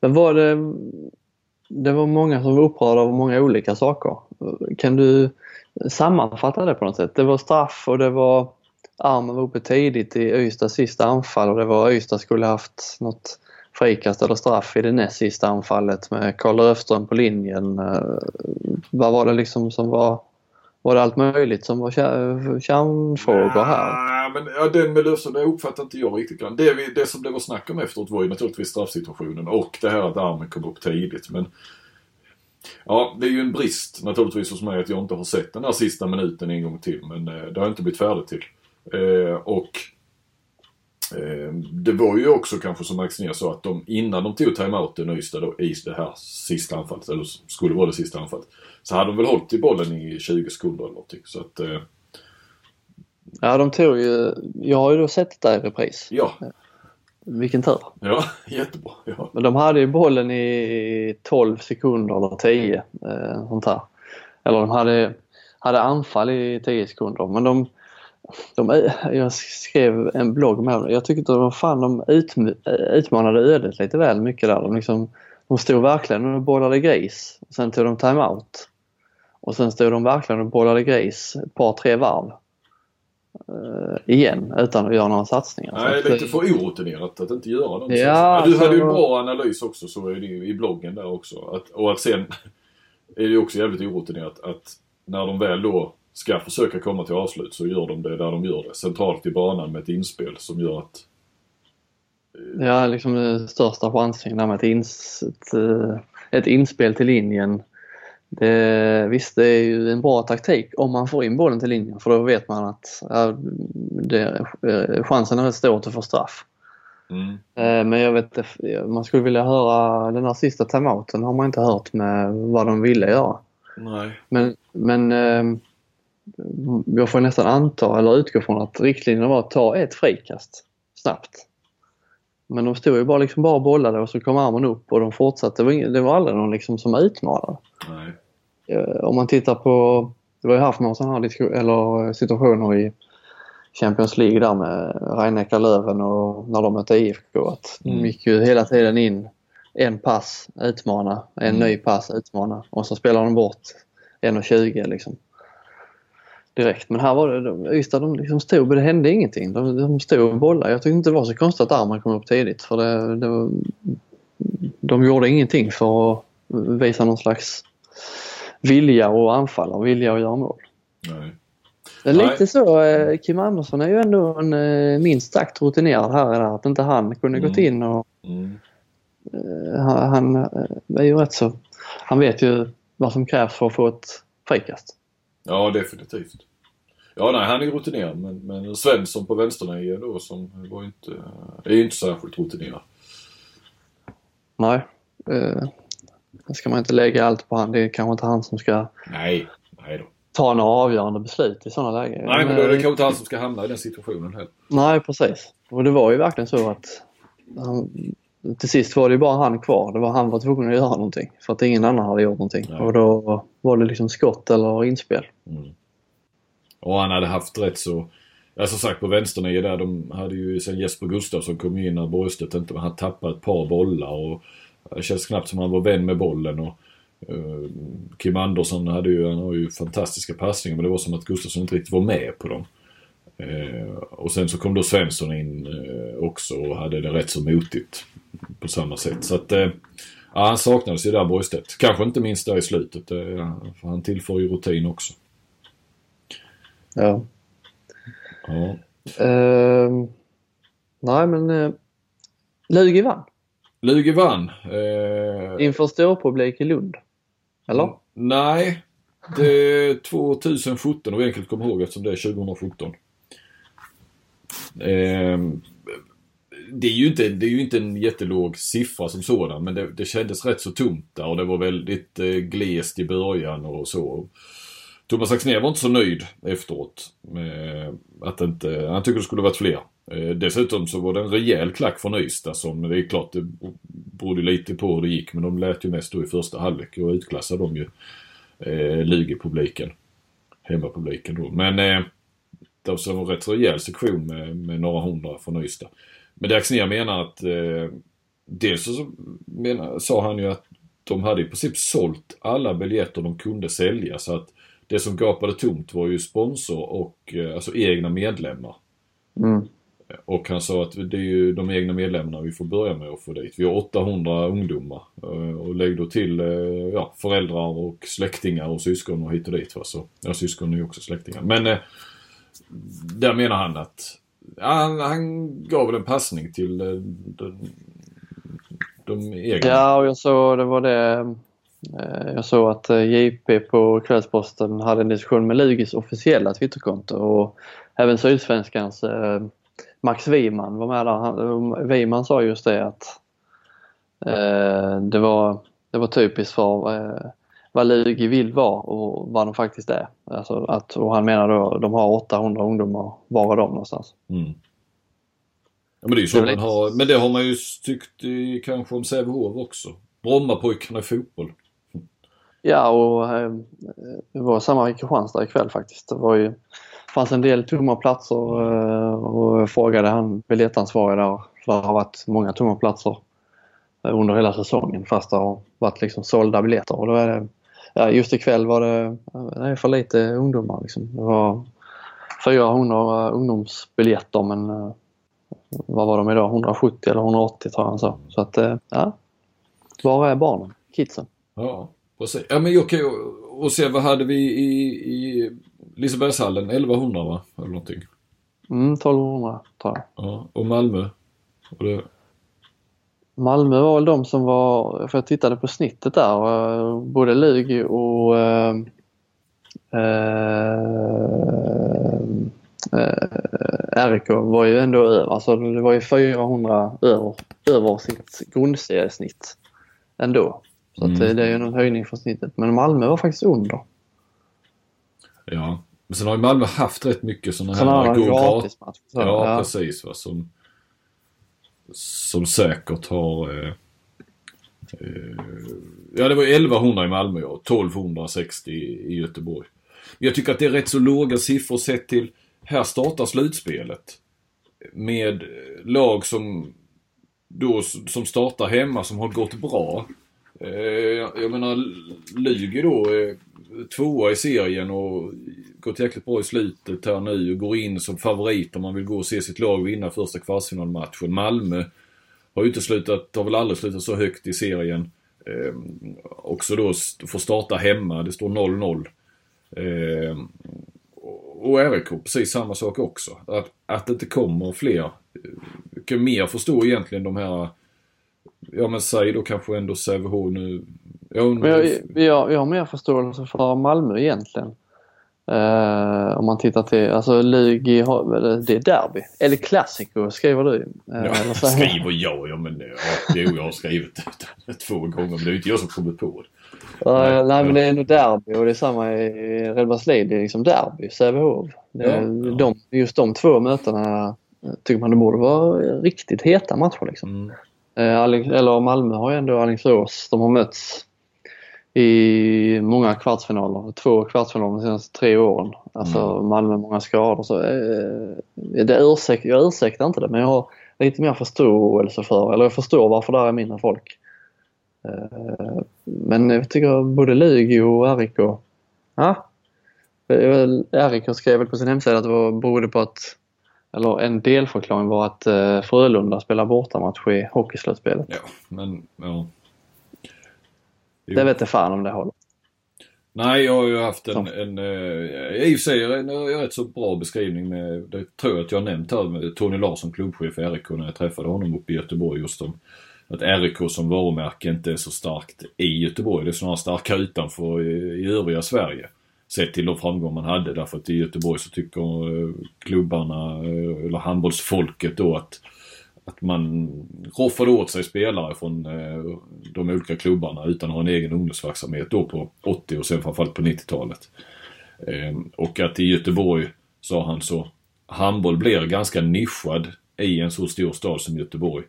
Men var det, det var många som var upprörda av många olika saker. Kan du sammanfatta det på något sätt? Det var straff och det var armen var uppe tidigt i Ystads sista anfall och det var Ystad skulle haft något frikast eller straff i det näst sista anfallet med Karl Löfström på linjen. Eh, vad var det liksom som var var det allt möjligt som var kärnfrågor här? Men ja, den med Löfström, det uppfattar inte jag riktigt. Det, vi, det som det var snack om efteråt var ju naturligtvis straffsituationen och det här att armen kom upp tidigt. Men Ja, det är ju en brist naturligtvis hos mig att jag inte har sett den här sista minuten en gång till. Men eh, det har jag inte blivit färdig till. Eh, och eh, det var ju också kanske som Max ner sa att de innan de tog timeouten Ystad då i det här sista anfallet, eller skulle vara det sista anfallet. Så hade de väl hållit i bollen i 20 sekunder eller någonting. Så att, eh... Ja, de tog ju, jag har ju då sett det där i repris. Ja. Vilken tur. Ja, *laughs* jättebra. Ja. Men de hade ju bollen i 12 sekunder eller 10. Eh, sånt här. Eller de hade, hade anfall i 10 sekunder. Men de, de, jag skrev en blogg med dem. Jag tyckte att fan de ut, utmanade ödet lite väl mycket där. De, liksom, de stod verkligen och bollade gris. Sen tog de timeout. Och sen stod de verkligen och bollade gris ett par, tre varv. Uh, igen utan att göra några satsningar. Nej, det är lite för orutinerat att inte göra något. Ja, du hade ju en bra analys också så är det i bloggen där också. Att, och att sen *laughs* är det ju också jävligt orutinerat att när de väl då ska försöka komma till avslut så gör de det där de gör det. Centralt i banan med ett inspel som gör att... Eh, ja, liksom den största chansen där med ett, ins, ett, eh, ett inspel till linjen. Det, visst, det är ju en bra taktik om man får in bollen till linjen för då vet man att ja, det, eh, chansen är rätt stor att få straff. Mm. Men jag vet man skulle vilja höra den här sista timeouten har man inte hört med vad de ville göra. Nej. Men, men jag får nästan anta eller utgå från att riktlinjerna var att ta ett frikast snabbt. Men de stod ju bara liksom bara bollade och så kom armen upp och de fortsatte. Det var, det var aldrig någon liksom som utmanade. Nej. Eh, om man tittar på, det var ju haft några sådana här eller situationer i Champions League där med Rhein Löven och när de mötte IFK. Att mm. De gick ju hela tiden in en pass, utmana, en mm. ny pass, utmana och så spelar de bort 1.20 liksom direkt. Men här var det, Ystad de liksom stod, det hände ingenting. De, de stod och bollade. Jag tyckte inte det var så konstigt att armen kom upp tidigt för det, det de gjorde ingenting för att visa någon slags vilja att anfalla och vilja att göra mål. Nej. Lite Nej. så, eh, Kim Andersson är ju ändå en eh, minst sagt rutinerad här. Att inte han kunde mm. gått in och mm. Eh, han, han är ju rätt så, han vet ju vad som krävs för att få ett frikast. Ja, definitivt. Ja, nej, han är rutinerad men, men Svensson på vänsternio då som var inte, är ju inte särskilt rutinerad. Nej. Eh, ska man inte lägga allt på han. Det är kanske inte han som ska nej, nej då. ta några avgörande beslut i sådana lägen. Nej, men då är det kanske inte han som ska hamna i den situationen heller. Nej, precis. Och det var ju verkligen så att han, till sist var det bara han kvar. Det var han var tvungen att göra någonting för att ingen annan hade gjort någonting. Nej. Och då var det liksom skott eller inspel. Mm. Och han hade haft rätt så... Ja som sagt på vänsternio där, de hade ju sen Jesper Gustafsson kom in när Borgstedt inte... Han tappade ett par bollar och det känns knappt som han var vän med bollen. Och, uh, Kim Andersson hade ju, han har ju fantastiska passningar men det var som att Gustafsson inte riktigt var med på dem. Uh, och sen så kom då Svensson in uh, också och hade det rätt så motigt på samma sätt. Så att, ja, han saknades ju där Borgstedt. Kanske inte minst där i slutet. För han tillför ju rutin också. Ja. Ja. Uh, nej men Lugi vann. Lugi vann. Uh, Inför storpublik i Lund. Eller? Nej. Det är 2017 och enkelt komma ihåg eftersom det är 2017. Ehm, det är ju inte, det är ju inte en jättelåg siffra som sådan men det, det kändes rätt så tomt där och det var väldigt eh, glest i början och så. Thomas Axnér var inte så nöjd efteråt. Med att inte, han tyckte det skulle varit fler. Eh, dessutom så var det en rejäl klack från Ystad som, det är klart det berodde lite på hur det gick men de lät ju mest då i första halvlek och utklassade de ju eh, Lugi-publiken. Hemmapubliken då. Men eh, det var en rätt så rejäl sektion med, med några hundra från Ystad. Men det Axnér menar att eh, dels så menar, sa han ju att de hade i princip sålt alla biljetter de kunde sälja så att det som gapade tomt var ju sponsor och eh, alltså egna medlemmar. Mm. Och han sa att det är ju de egna medlemmarna vi får börja med att få dit. Vi har 800 ungdomar. Eh, och lägg då till eh, ja, föräldrar och släktingar och syskon och hit och dit. Va? Så, ja, syskon är ju också släktingar. Men eh, där menar han att han, han gav väl en passning till de, de egna. Ja, och jag såg det var det. Eh, Jag såg att eh, JP på Kvällsposten hade en diskussion med Lugis officiella Twitterkonto och även Sydsvenskans eh, Max Wiman var med där. Han, Wiman sa just det att eh, det, var, det var typiskt för eh, vad Lugi vill vara och vad de faktiskt är. Alltså att, och han menar då de har 800 ungdomar, var är de någonstans? Mm. Ja men det är så Det man har, men det har man ju tyckt i, kanske om Sävehof också. Brommapojkarna i fotboll. Ja och eh, det var samma i Kristianstad ikväll faktiskt. Det var ju, fanns en del tomma platser eh, och jag frågade han biljettansvarig där. För det har varit många tomma platser eh, under hela säsongen fast det har varit liksom sålda biljetter. Och då är det, ja, just ikväll var det, det är för lite ungdomar. Liksom. Det var 400 eh, ungdomsbiljetter men vad var de idag? 170 eller 180 tror jag han sa. Så att ja, var är barnen? Kidsen? Ja, precis. Ja men okej, och, och se vad hade vi i, i Lisebergshallen? 1100 va? Eller någonting. Mm, 1200 tror jag. Ja, och Malmö? Och det, Malmö var väl de som var, för jag tittade på snittet där, och både Lugi och eh, eh, RIK var ju ändå över, alltså det var ju 400 över, över sitt grundseriesnitt ändå. Så Mm. det, det är ju någon höjning från snittet. Men Malmö var faktiskt under. ja. Men sen har ju Malmö haft rätt mycket sådana här här gratis. gratismatcher. Ja, ja. precis va. Som, som säkert har... Eh, eh, ja, det var 1100 i Malmö och 1260 i, Göteborg. Men jag tycker att det är rätt så låga siffror sett till... Här startar slutspelet. Med eh, lag som då som startar hemma som har gått bra. Eh, jag menar Lugi då eh, tvåa i serien och gått jäkligt bra i slutet här nu och går in som favorit om man vill gå och se sitt lag vinna första kvartsfinalmatchen. Malmö har ju inte slutat, har väl aldrig slutat så högt i serien. Eh, också då får starta hemma, det står 0-0. Eh, och RIK precis samma sak också. Att, att det inte kommer fler. eh, Jag kan mer förstå egentligen de här, ja men säg då kanske ändå Sävehof nu. Ja, Men jag, jag, jag har mer förståelse för Malmö egentligen. Eh, om man tittar till, alltså Lugi det är derby. Eller Clasico skriver du. Eh, Ja, eller skriver jag, ja men ja, jo jag har skrivit det två gånger men det är inte jag som kommit på det. Eh, Nej, nej, men det är ändå derby och det är samma i Redbergslid. Det är liksom derby, Sävehof. Ja, ja. De, just de två mötena eh, tycker man det borde vara riktigt heta matcher liksom. Mm. Eh, eller Malmö har ju ändå Alingsås. De har mötts i många kvartsfinaler. Två kvartsfinaler de senaste tre åren. Alltså Mm. Malmö många skador. Så, eh, det ursäkt, jag ursäktar inte det men jag har lite mer förståelse för, eller jag förstår varför där är mindre folk. Eh, men jag tycker både Lugi och RIK, ja. Det väl- RIK skrev väl på sin hemsida att det var, berodde på att eller en delförklaring var att eh, Frölunda spelar bortamatch i hockeyslutspelet. Ja, men ja. Jo. Det vet jag fan om det håller. Nej, jag har ju haft en, en eh, i och för sig en, en rätt så bra beskrivning med, det tror jag att jag har nämnt här med Tony Larsson, klubbchef i RIK när jag träffade honom uppe i Göteborg just om att RIK som varumärke inte är så starkt i Göteborg. Det är snarare starkare utanför i, i övriga Sverige. Sett till de framgångar man hade därför att i Göteborg så tycker eh, klubbarna eh, eller handbollsfolket då att att man roffade åt sig spelare från eh, de olika klubbarna utan att ha en egen ungdomsverksamhet då på 80 och sen framförallt på 90-talet. Ehm, och att i Göteborg, sa han så, handboll blir ganska nischad i en så stor stad som Göteborg.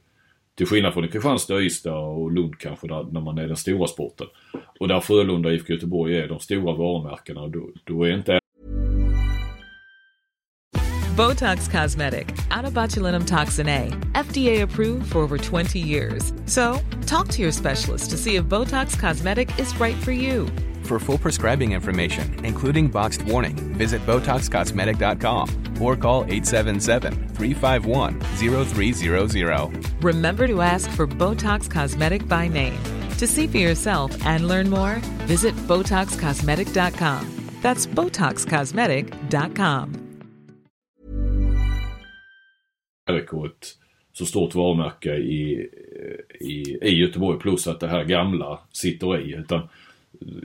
Till skillnad från i Kristianstad, Ystad och Lund kanske där, när man är den stora sporten. Och där Frölunda och IFK Göteborg är de stora varumärkena då, då är inte Botox Cosmetic, Atobatulinum toxin A, FDA approved for over 20 years. So, talk to your specialist to see if Botox Cosmetic is right for you. For full prescribing information, including boxed warning, visit BotoxCosmetic.com or call 877-351-0300. Remember to ask for Botox Cosmetic by name. To see for yourself and learn more, visit BotoxCosmetic.com. That's BotoxCosmetic.com. RIK ett så stort varumärke i, i, i Göteborg plus att det här gamla sitter i. Utan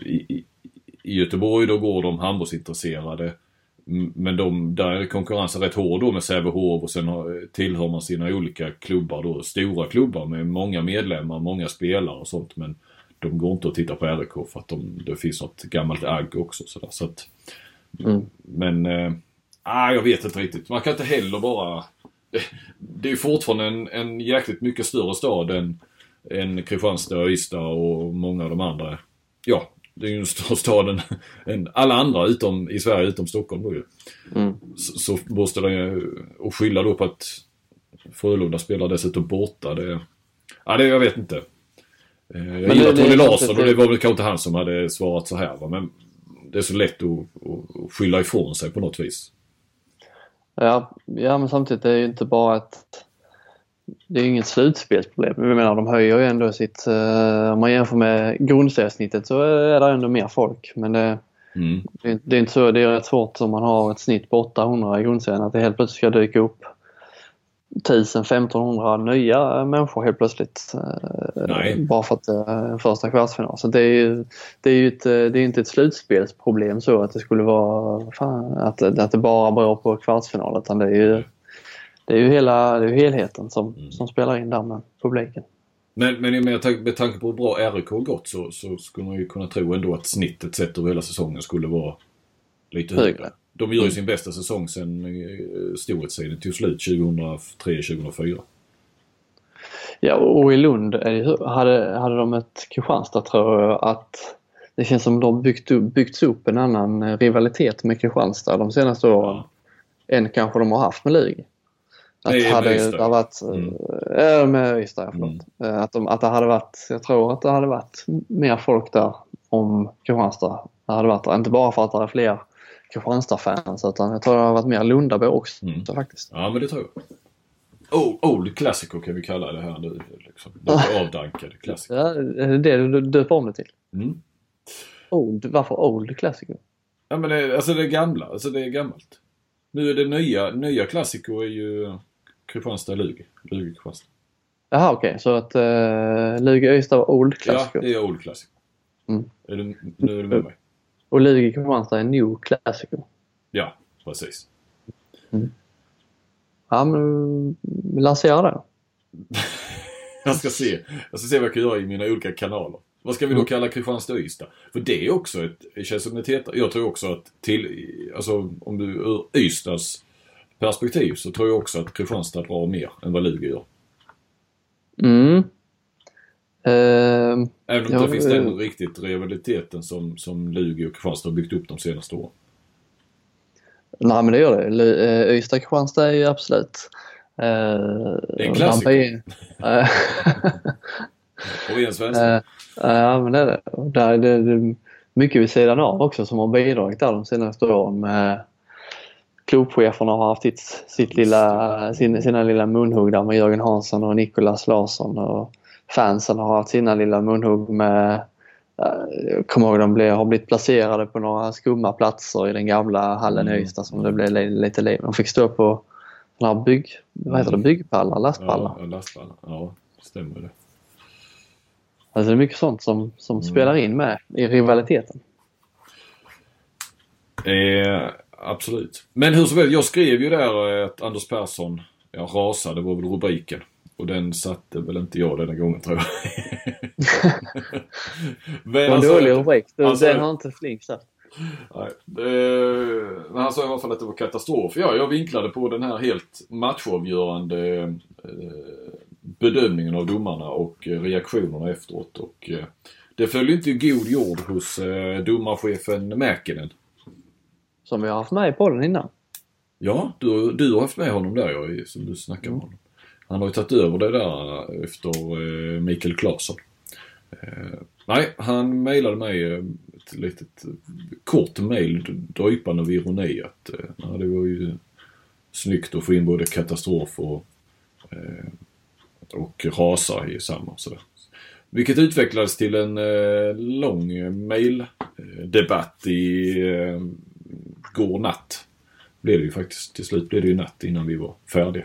i, i Göteborg då går de handbollsintresserade men de, där är konkurrensen rätt hård då med Sävehof och sen tillhör man sina olika klubbar då. Stora klubbar med många medlemmar, många spelare och sånt. Men de går inte att titta på RIK för att de, det finns något gammalt agg också. Sådär. Så att, mm. Men, äh, jag vet inte riktigt. Man kan inte heller bara *laughs* det är fortfarande en, en jäkligt mycket större stad än, än Kristianstad, Ystad och många av de andra. Ja, det är ju en större *laughs* stad än, än alla andra utom, i Sverige utom Stockholm då ju. Mm. Så, så måste det, och skylla då på att Frölunda spelar dessutom borta. Det, ja, det, jag vet inte. Eh, jag gillar Tony Larsson och det var väl kanske inte han som hade svarat så här va? men det är så lätt att, att, att skylla ifrån sig på något vis. Ja, ja men samtidigt är det ju inte bara ett... Det är ju inget slutspelsproblem. Jag menar de höjer ju ändå sitt... Uh, om man jämför med grundseriesnittet så är det ändå mer folk. Men det, mm. det, det, är inte så. Det är rätt svårt om man har ett snitt på 800 i grundserien att det helt plötsligt ska dyka upp 1000-1500 nya människor helt plötsligt. Eh, Nej. Bara för att det är en första kvartsfinal. Så det är ju, det är ju ett, det är inte ett slutspelsproblem så att det skulle vara fan, att, att det bara beror på kvartsfinal utan det är ju, det är ju hela, det är helheten som, mm. som spelar in där med publiken. Men, men med, med tanke på hur bra RIK har gått så, så skulle man ju kunna tro ändå att snittet sett över hela säsongen skulle vara lite högre. högre. De gör ju sin bästa säsong sen eh, storhetstiden tog slut 2003-2004. Ja, och i Lund hade, hade de ett Kristianstad tror jag att det känns som de byggt, byggts upp en annan eh, rivalitet med Kristianstad de senaste åren ja. än kanske de har haft med Lugi. Att Nej, hade det varit, mm. äh, med Ystad, förlåt. Mm. Att, de, att det hade varit, jag tror att det hade varit mer folk där om Kristianstad hade varit där. Inte bara för att det är fler Kristianstad-fans utan jag tror det har varit mer Lundabo också mm. faktiskt. Ja men det tror jag. Old, old klassiker kan vi kalla det här nu. Liksom. Lite *laughs* avdankade klassiker. Ja, det är det du döper om det till? Mm. Old, varför old klassiker? Ja men det, alltså det är gamla, alltså det är gammalt. Nu är det nya, nya klassiker är ju Kristianstad-Lugi. Lugi-Kristianstad. Jaha okej, okay. så att uh, Lugi-Ystad var old klassiker? Ja, det är old klassiker. Mm. Är du, nu är du med mig? Och Lugi Kristianstad är New Classical. Ja, precis. Mm. Ja, men lansera det. *laughs* jag ska se. Jag ska se vad jag kan göra i mina olika kanaler. Vad ska vi då mm. kalla Kristianstad och Ystad? För det är också ett, känns som ett heter, Jag tror också att till, alltså om du ur Ystads perspektiv så tror jag också att Kristianstad drar mer än vad Lugi gör. Mm. Uh, Även om det inte finns den riktigt rivaliteten som, som Lugi och Kristianstad har byggt upp de senaste åren. Nej men det gör det. Eh, Ystad-Kristianstad är ju absolut... Uh, det är en klassiker. *laughs* *laughs* På ren svenska. Ja men det är det. Där det, det mycket vid sidan av också som har bidragit där de senaste åren med klubbcheferna har haft sitt, sitt lilla, sin, sina lilla munhugg där med Jörgen Hansson och Nikolas Larsson och fansen har haft sina lilla munhugg med jag kommer ihåg de blev, har blivit placerade på några skumma platser i den gamla hallen mm. i Ystad som det blev lite liv. De fick stå på såna här bygg, vad heter det, byggpallar, lastpallar. Ja, lastpallar. Ja, stämmer det. Alltså det är mycket sånt som, som spelar in med i rivaliteten. Eh, absolut. Men hur som helst, jag skrev ju där eh, att Anders Persson ja, rasade var väl rubriken. Och den satte väl inte jag denna gången tror jag. *laughs* Men en alltså- dålig rubrik. alltså- Den har inte Flink satt. Nej. Men han sa i alla fall att det var katastrof. Ja, jag vinklade på den här helt matchavgörande eh, bedömningen av domarna och eh, reaktionerna efteråt. Och, eh, det föll inte god jord hos eh, domarchefen Mäkinen. Som vi har haft med i podden innan. Ja, du, du har haft med honom där ja, som du snackade med honom. Han har ju tagit över det där efter eh, Mikael Claesson. Eh, nej, han mejlade mig ett litet kort mejl drypande av ironi att eh, det var ju snyggt att få in både katastrof och, eh, och rasa i samma. Sådär. Vilket utvecklades till en eh, lång mejldebatt i eh, går natt. Blev det ju faktiskt. Till slut blev det ju natt innan vi var färdiga.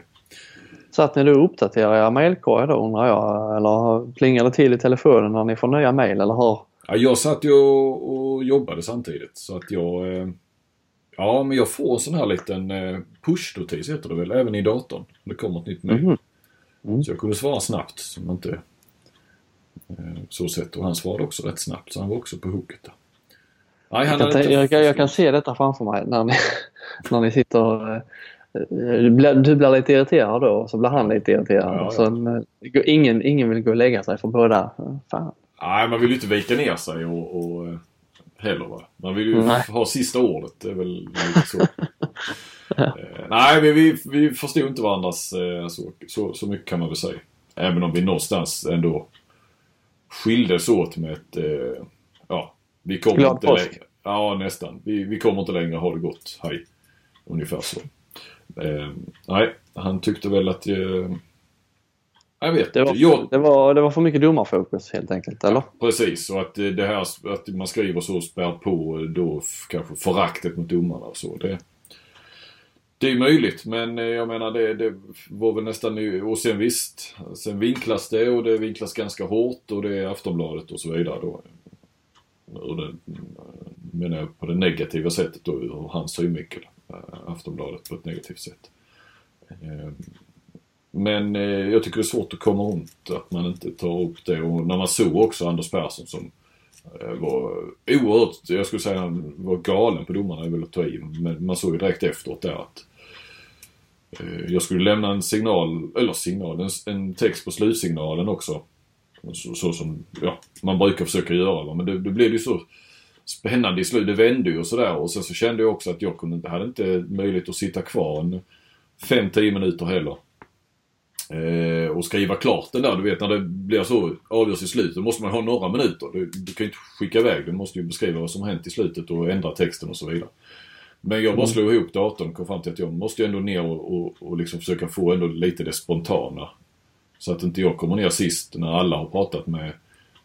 Satt ni då och uppdaterade era mejlkorgar då undrar jag? Eller plingade det till i telefonen när ni får nya mejl eller hur? Ja, jag satt ju och, och jobbade samtidigt så att jag... Eh, ja, men jag får en sån här liten eh, push-notis heter det väl, även i datorn. Det kommer ett nytt mejl. Mhm. Mm. Så jag kunde svara snabbt som inte... Eh, så sett. Och han svarade också rätt snabbt så han var också på hooket där. Nej, han Jag kan, inte... jag, kan, jag kan se detta framför mig när ni, *laughs* när ni sitter eh, du blir, du blir lite irriterad då och så blir han lite irriterad. Ja, ja. Eh, går- ingen, ingen vill gå och lägga sig för båda. Fan. Nej, man vill ju inte vika ner sig och, och eh, heller va. Man vill ju Nej. ha sista ordet. Det är väl lite så. *laughs* eh, nej, vi, vi, vi förstod inte varandras eh, så, så, så mycket kan man väl säga. Även om vi någonstans ändå skildes åt med ett, eh, ja, vi kommer Glad inte påsk. längre. Ja, nästan. Vi, vi kommer inte längre, ha det gott, hej. Ungefär så. Eh, nej, han tyckte väl att eh, jag vet Det, var. Jag, det, var, det var för mycket domarfokus helt enkelt, eller? Precis, och att eh, det här att man skriver så spär på då kanske föraktet mot domarna och så. Det, det är möjligt, men eh, jag menar det, det var väl nästan och sen visst, sen vinklas det och det vinklas ganska hårt och det är Aftonbladet och så vidare då. Ur det, eh, menar jag på det negativa sättet då, ur hans synvinkel. Eh, Aftonbladet på ett negativt sätt. Men jag tycker det är svårt att komma runt att man inte tar upp det. Och när man såg också Anders Persson som var oerhört, jag skulle säga han var galen på domarna, är väl att ta i. Men man såg ju direkt efteråt där att Eh, jag skulle lämna en signal, eller signal, en, en text på slutsignalen också. Så, så som ja, man brukar försöka göra. Va? Men det, det blev ju så spännande i slutet. Det vände ju och sådär. Och sen så kände jag också att jag kunde, hade inte möjlighet att sitta kvar en 5-10 minuter heller. Eh, och skriva klart den där. Du vet när det blir så avgörs i slutet. Då måste man ha några minuter. Du, du kan ju inte skicka iväg. Du måste ju beskriva vad som har hänt i slutet och ändra texten och så vidare. Men jag bara slog ihop datorn och kom fram till att jag måste ju ändå ner och, och, och liksom försöka få ändå lite det spontana. Så att inte jag kommer ner sist när alla har pratat med,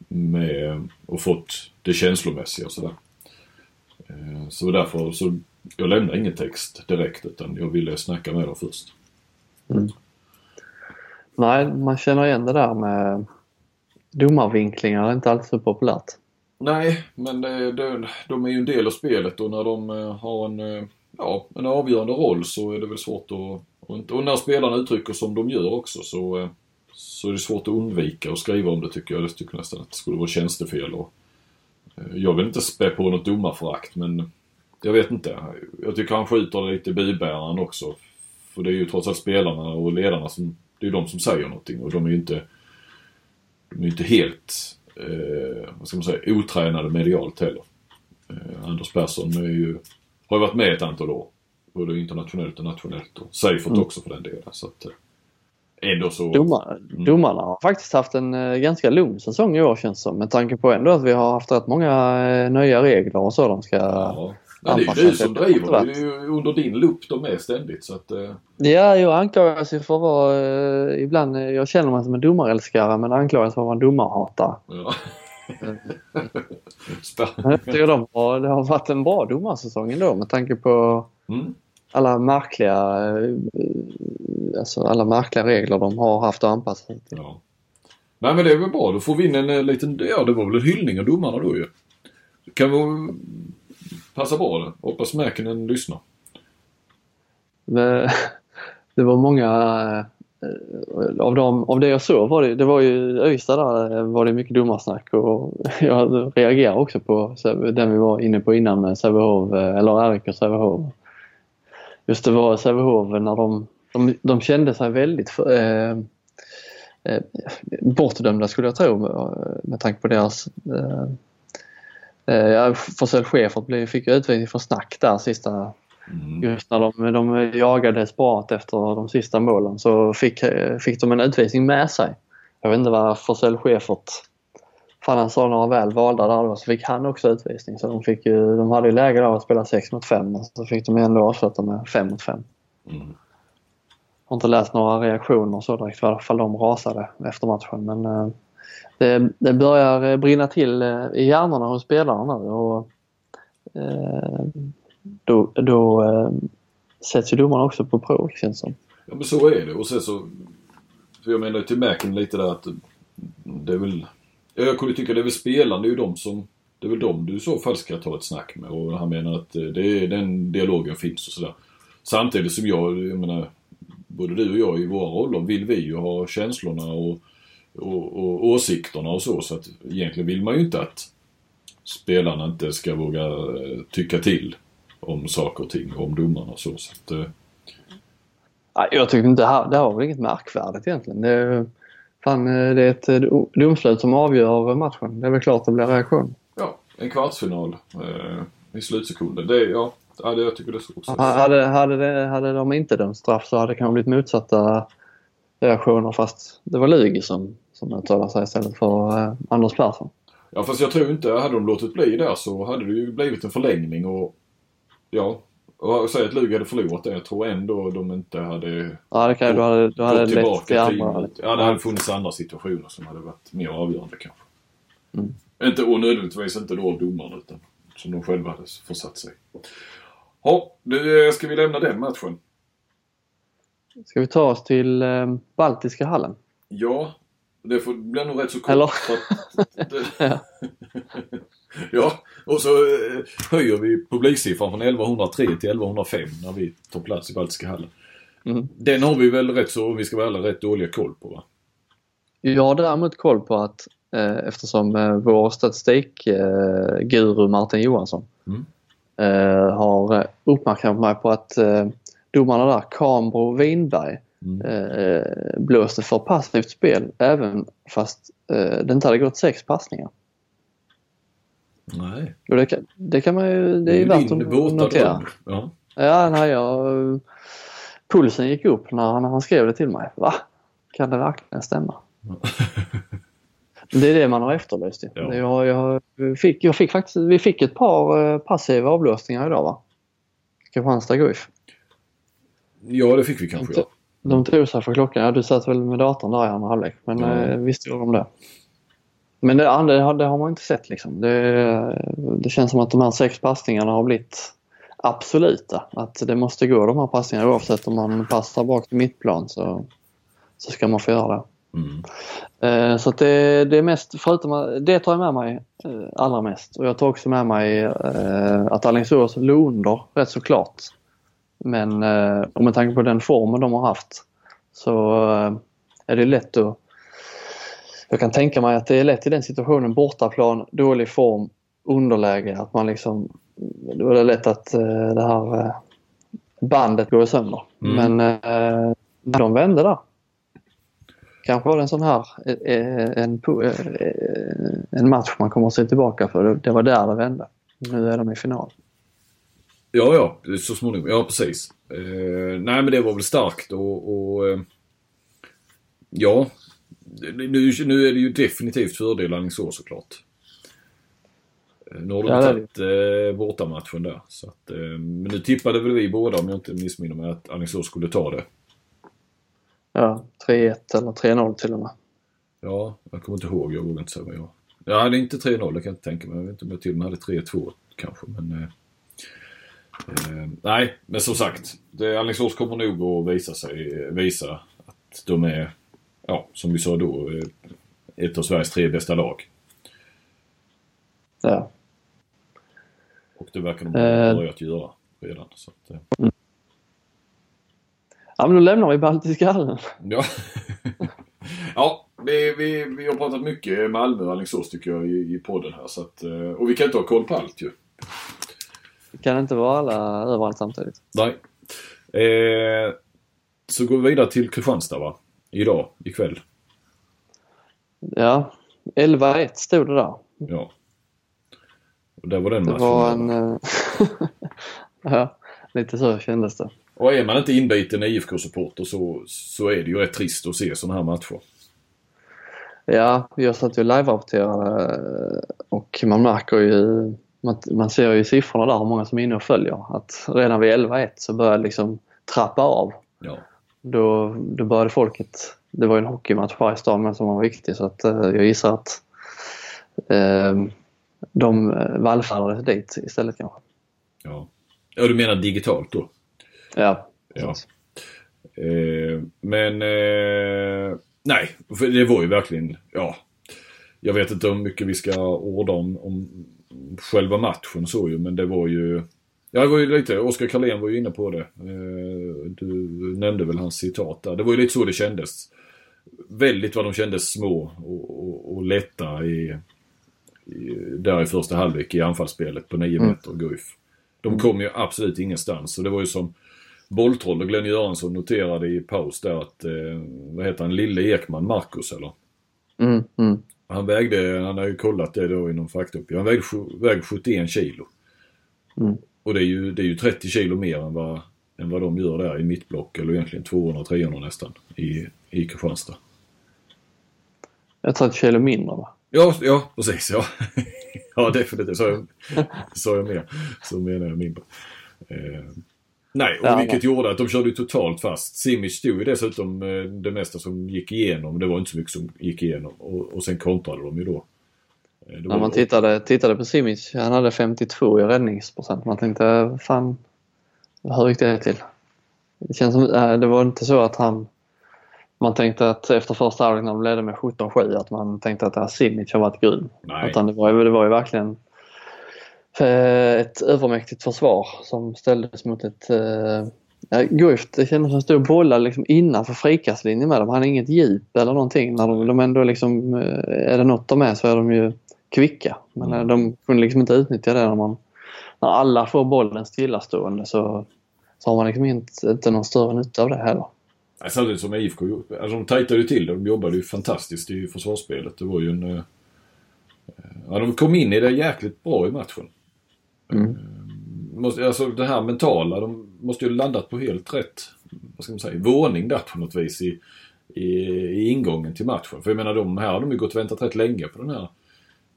med och fått det känslomässiga och sådär. Eh, Så därför så jag lämnade ingen text direkt utan jag ville snacka med dem först. Nej, man känner igen det där med domarvinklingar. Det är inte alltid så populärt. Nej, men det, det, de är ju en del av spelet och när de eh, har en, eh, ja, en avgörande roll så är det väl svårt att... Och, inte- och när spelarna uttrycker som de gör också så, så är det svårt att undvika att skriva om det tycker jag. Jag tycker nästan att det skulle vara tjänstefel. Och, jag vill inte spä på något domarförakt men jag vet inte. Jag tycker han skjuter lite i bibäraren också. För det är ju trots allt spelarna och ledarna som, det är de som säger någonting och de är ju inte, de är ju inte helt eh, vad ska man säga, otränade medialt heller. Eh, Anders Persson är ju, har ju varit med ett antal år. Både internationellt och nationellt. Och Seifert också för den delen. Så att, eh, ändå så... Domar, Domarna har faktiskt haft en eh, ganska lugn säsong i år känns det som. Med tanke på ändå att vi har haft rätt många eh, nya regler och så de ska... Ja. Ja, det är ju du som driver. Det är ju under din lupp de är ständigt. Så att, eh, Ja, jag anklagas ju för att vara... Eh, ibland, eh, jag känner mig som en domarälskare men anklagas för att vara en domarhatare. ja. *laughs* Spär- Jag tycker de har, det har varit en bra domarsäsong ändå med tanke på mm. alla märkliga, eh, alltså alla märkliga regler de har haft att anpassa sig till. Ja. Nej men det är väl bra. Då får vi in en eh, liten, ja det var väl en hyllning av domarna då ju. Kan vi passa bra det. Hoppas Mäkinen lyssnar. *laughs* Det, var många eh, av, dem, av det jag såg var det, det var ju Öysta där eh, var det mycket domarsnack och *laughs* jag reagerar också på den vi var inne på innan med Sävehof, eh, eller RIK och Sävehof. Just det var Sävehof när de, de, de kände sig väldigt för, eh, eh, bortdömda skulle jag tro med, med tanke på deras eh, eh, Forsell Schäfert fick utvisning för snack där sista Mm. Just när de, de jagade desperat efter de sista målen så fick, fick de en utvisning med sig. Jag vet inte vad Forsell Schäfert Fan han sa några väl valda där då så fick han också utvisning. Så de, fick ju, de hade ju läge där att spela 6 mot 5 men så fick de ändå avsluta med 5 mot 5. Mm. har inte läst några reaktioner så direkt i alla fall de rasade efter matchen men eh, det, det börjar eh, brinna till eh, i hjärnorna hos spelarna nu och eh, då, då sätts ju domarna också på prov känns det som. Ja men så är det. Och sen så... För jag menar till Mäken lite där att mm, det är väl... Jag kunde tycka det är väl spelarna, det är ju de som... Det är väl de du i så fall ska ta ett snack med och han menar att det är, den dialogen finns och sådär. Samtidigt som jag, jag menar, både du och jag i våra roller vill vi ju ha känslorna och, och, och åsikterna och så. Så att egentligen vill man ju inte att spelarna inte ska våga eh, tycka till om saker och ting, om domarna och så. så att, eh, Jag tycker inte det här, det här var väl inget märkvärdigt egentligen. Det, är- fan, eh, det är ett domslut som avgör matchen. Det är väl klart det blir reaktion. Ja, en kvartsfinal eh, i slutsekunden. Det, ja, ja, det, jag tycker det är också. Hade, hade, det, hade de inte dömt straff så hade det kanske blivit motsatta reaktioner fast det var Lugi som, som uttalade sig istället för eh, Anders Persson. Ja, fast jag tror inte, hade de låtit bli där så hade det ju blivit en förlängning och ja, och säg att Lugi hade förlorat det. Jag tror ändå de inte hade Ja, det kan, då hade, då hade lett till andra. Ja, det hade funnits andra situationer som hade varit mer avgörande kanske. Mm. Inte och nödvändigtvis inte då av domarna utan som de själva hade försatt sig. Ja, du, eh, ska vi lämna den matchen? Ska vi ta oss till eh, Baltiska hallen? Ja, det får, blir nog rätt så kort. Eller? *laughs* Ja. *laughs* ja, och så eh, höjer vi publiksiffran från 1103 till 1105 när vi tar plats i Baltiska hallen. Mm. Den har vi väl rätt så, om vi ska vara ärliga, rätt dåliga koll på va? Jag har däremot koll på att eh, eftersom eh, vår statistikguru eh, Martin Johansson Mm. eh, har uppmärksammat mig på att eh, domarna där, Kambro och Winberg, Mm. eh, blåste för passivt spel även fast eh, det inte hade gått sex passningar. Nej. Och det, kan, det kan man ju, det är ju värt att notera. Ja. Ja, nej, jag, pulsen gick upp när, när han skrev det till mig. Va? Kan det verkligen stämma? Det är det man har efterlyst. Ja. Jag, jag, fick, jag fick faktiskt, vi fick ett par eh, passiva avblåsningar idag va? Kristianstad Guif. ja, det fick vi kanske Inte- ja. De tog sig för klockan. Ja, du satt väl med datorn där i andra halvlek. Men Ja. eh, visst gjorde de det. Men det, det, har- det har man inte sett liksom. Det, det känns som att de här sex passningarna har blivit absoluta. Att det måste gå de här passningarna oavsett om man passar bak till mittplan så, så ska man få göra det. Mm. Eh, Så att det, det är mest, förutom det tar jag med mig eh, allra mest. Och jag tar också med mig eh, att Alingsås låg under rätt så klart. Men eh, och med tanke på den formen de har haft så eh, är det lätt att... Jag kan tänka mig att det är lätt i den situationen, bortaplan, dålig form, underläge, att man liksom... Då är det lätt att eh, det här bandet går sönder. Mm. Men när de vände där kanske var det en sån här en, en match man kommer att se tillbaka för. Det var där det vände. Nu är de i final. Ja, ja, så småningom. Ja, precis. Eh, nej, men det var väl starkt och, och eh, ja. Nu, nu är det ju definitivt fördel Alingsås såklart. Eh, Nu har de Ja, tagit eh, bortamatchen där. Så att, eh, men nu tippade väl vi båda, om jag inte missminner mig, att Alingsås skulle ta det. Ja, 3-1 eller 3-0 till och med. Ja, jag kommer inte ihåg. Jag vågar inte säga vad jag... Jag hade inte 3-0, det kan jag inte tänka mig. Jag vet inte om jag till och med hade 3-2 kanske, men... Eh, eh, nej, men som sagt. Det, Alingsås kommer nog att visa sig, visa att de är, ja, som vi sa då, eh, ett av Sveriges tre bästa lag. Ja. Och det verkar de ha Eh. börjat göra redan. Så att, eh, ja, men då lämnar vi Baltiska hallen. ja, ja vi, vi, vi har pratat mycket Malmö och Alingsås tycker jag i, i podden här. Så att, eh, och vi kan inte ha koll på allt ju. Det kan inte vara alla överallt samtidigt. Nej. Eh, så går vi vidare till Kristianstad va? Idag, ikväll. Ja, 11-1 stod det där. Ja. Och där var den Det matchen. var en... eh, *laughs* ja, lite så kändes det. Och är man inte inbiten IFK-supporter så, så är det ju rätt trist att se sådana här matcher. Ja, jag satt ju live-rapporterade eh, och man märker ju, man, man ser ju siffrorna där hur många som är inne och följer. Att redan vid 11-1 så började liksom trappa av. Ja. Då, då började folket, det var ju en hockeymatch i stan men som var viktig så att eh, jag gissar att eh, de eh, vallfärdades dit istället kanske. Ja. ja, du menar digitalt då? Ja, Ja. Eh, men eh, nej, för det var ju verkligen, ja. Jag vet inte hur mycket vi ska orda om, om själva matchen så ju, men det var ju Ja, det var ju lite, Oskar Karlén var ju inne på det. Eh, Du nämnde väl hans citat där. Det var ju lite så det kändes. Väldigt vad de kändes små och, och, och lätta i, i, där i första halvlek i anfallsspelet på 9 Mm. meter Guif. De kom ju absolut ingenstans och det var ju som bolltroll och Glenn Göransson noterade i paus där att, eh, vad heter han, Lille Ekman, Marcus eller? mm, mm. Han vägde, han har ju kollat det då i någon faktauppgift, han vägde, vägde 71 kilo. Mm. Och det är, ju, det är ju 30 kilo mer än vad, än vad de gör där i mittblock, eller egentligen 200-300 nästan, i, i Kristianstad. Jag tror att kilo mindre va? Ja, ja precis. Ja, *laughs* ja definitivt. Sa jag, sa jag mer så menar jag mindre. Eh, nej, och Ja, vilket gjorde att de körde totalt fast. Simic stod ju dessutom eh, det mesta som gick igenom. Det var inte så mycket som gick igenom. Och, och sen kontrade de ju då. Eh, det När var- man tittade, tittade på Simic, han hade 52 i räddningsprocent. Man tänkte, fan, hur gick det till? Det känns som, det var inte så att han, man tänkte att efter första halvlek när de ledde med 17-7 att man tänkte att det här Simic har varit grym. Nej. Utan det var, det var ju verkligen eh, Eh, ett övermäktigt försvar som ställdes mot ett eh, Ja, Guif, det kändes som att stod och liksom innanför frikastlinjen med dem. Han hade inget djup eller någonting. När de, de ändå liksom, eh, är det något de är så är de ju kvicka. Men mm. de kunde liksom inte utnyttja det när man när alla får bollen stillastående så, så har man liksom inte, inte någon större nytta av det heller. Samtidigt som IFK gjorde. Alltså de tajtade ju till det. De jobbade ju fantastiskt i försvarsspelet. Det var ju en... Ja, de kom in i det jäkligt bra i matchen. Mm. Ehm, måste, alltså det här mentala, de måste ju landat på helt rätt, vad ska man säga, våning där på något vis i, i, i ingången till matchen. För jag menar de här har de ju gått och väntat rätt länge på den här.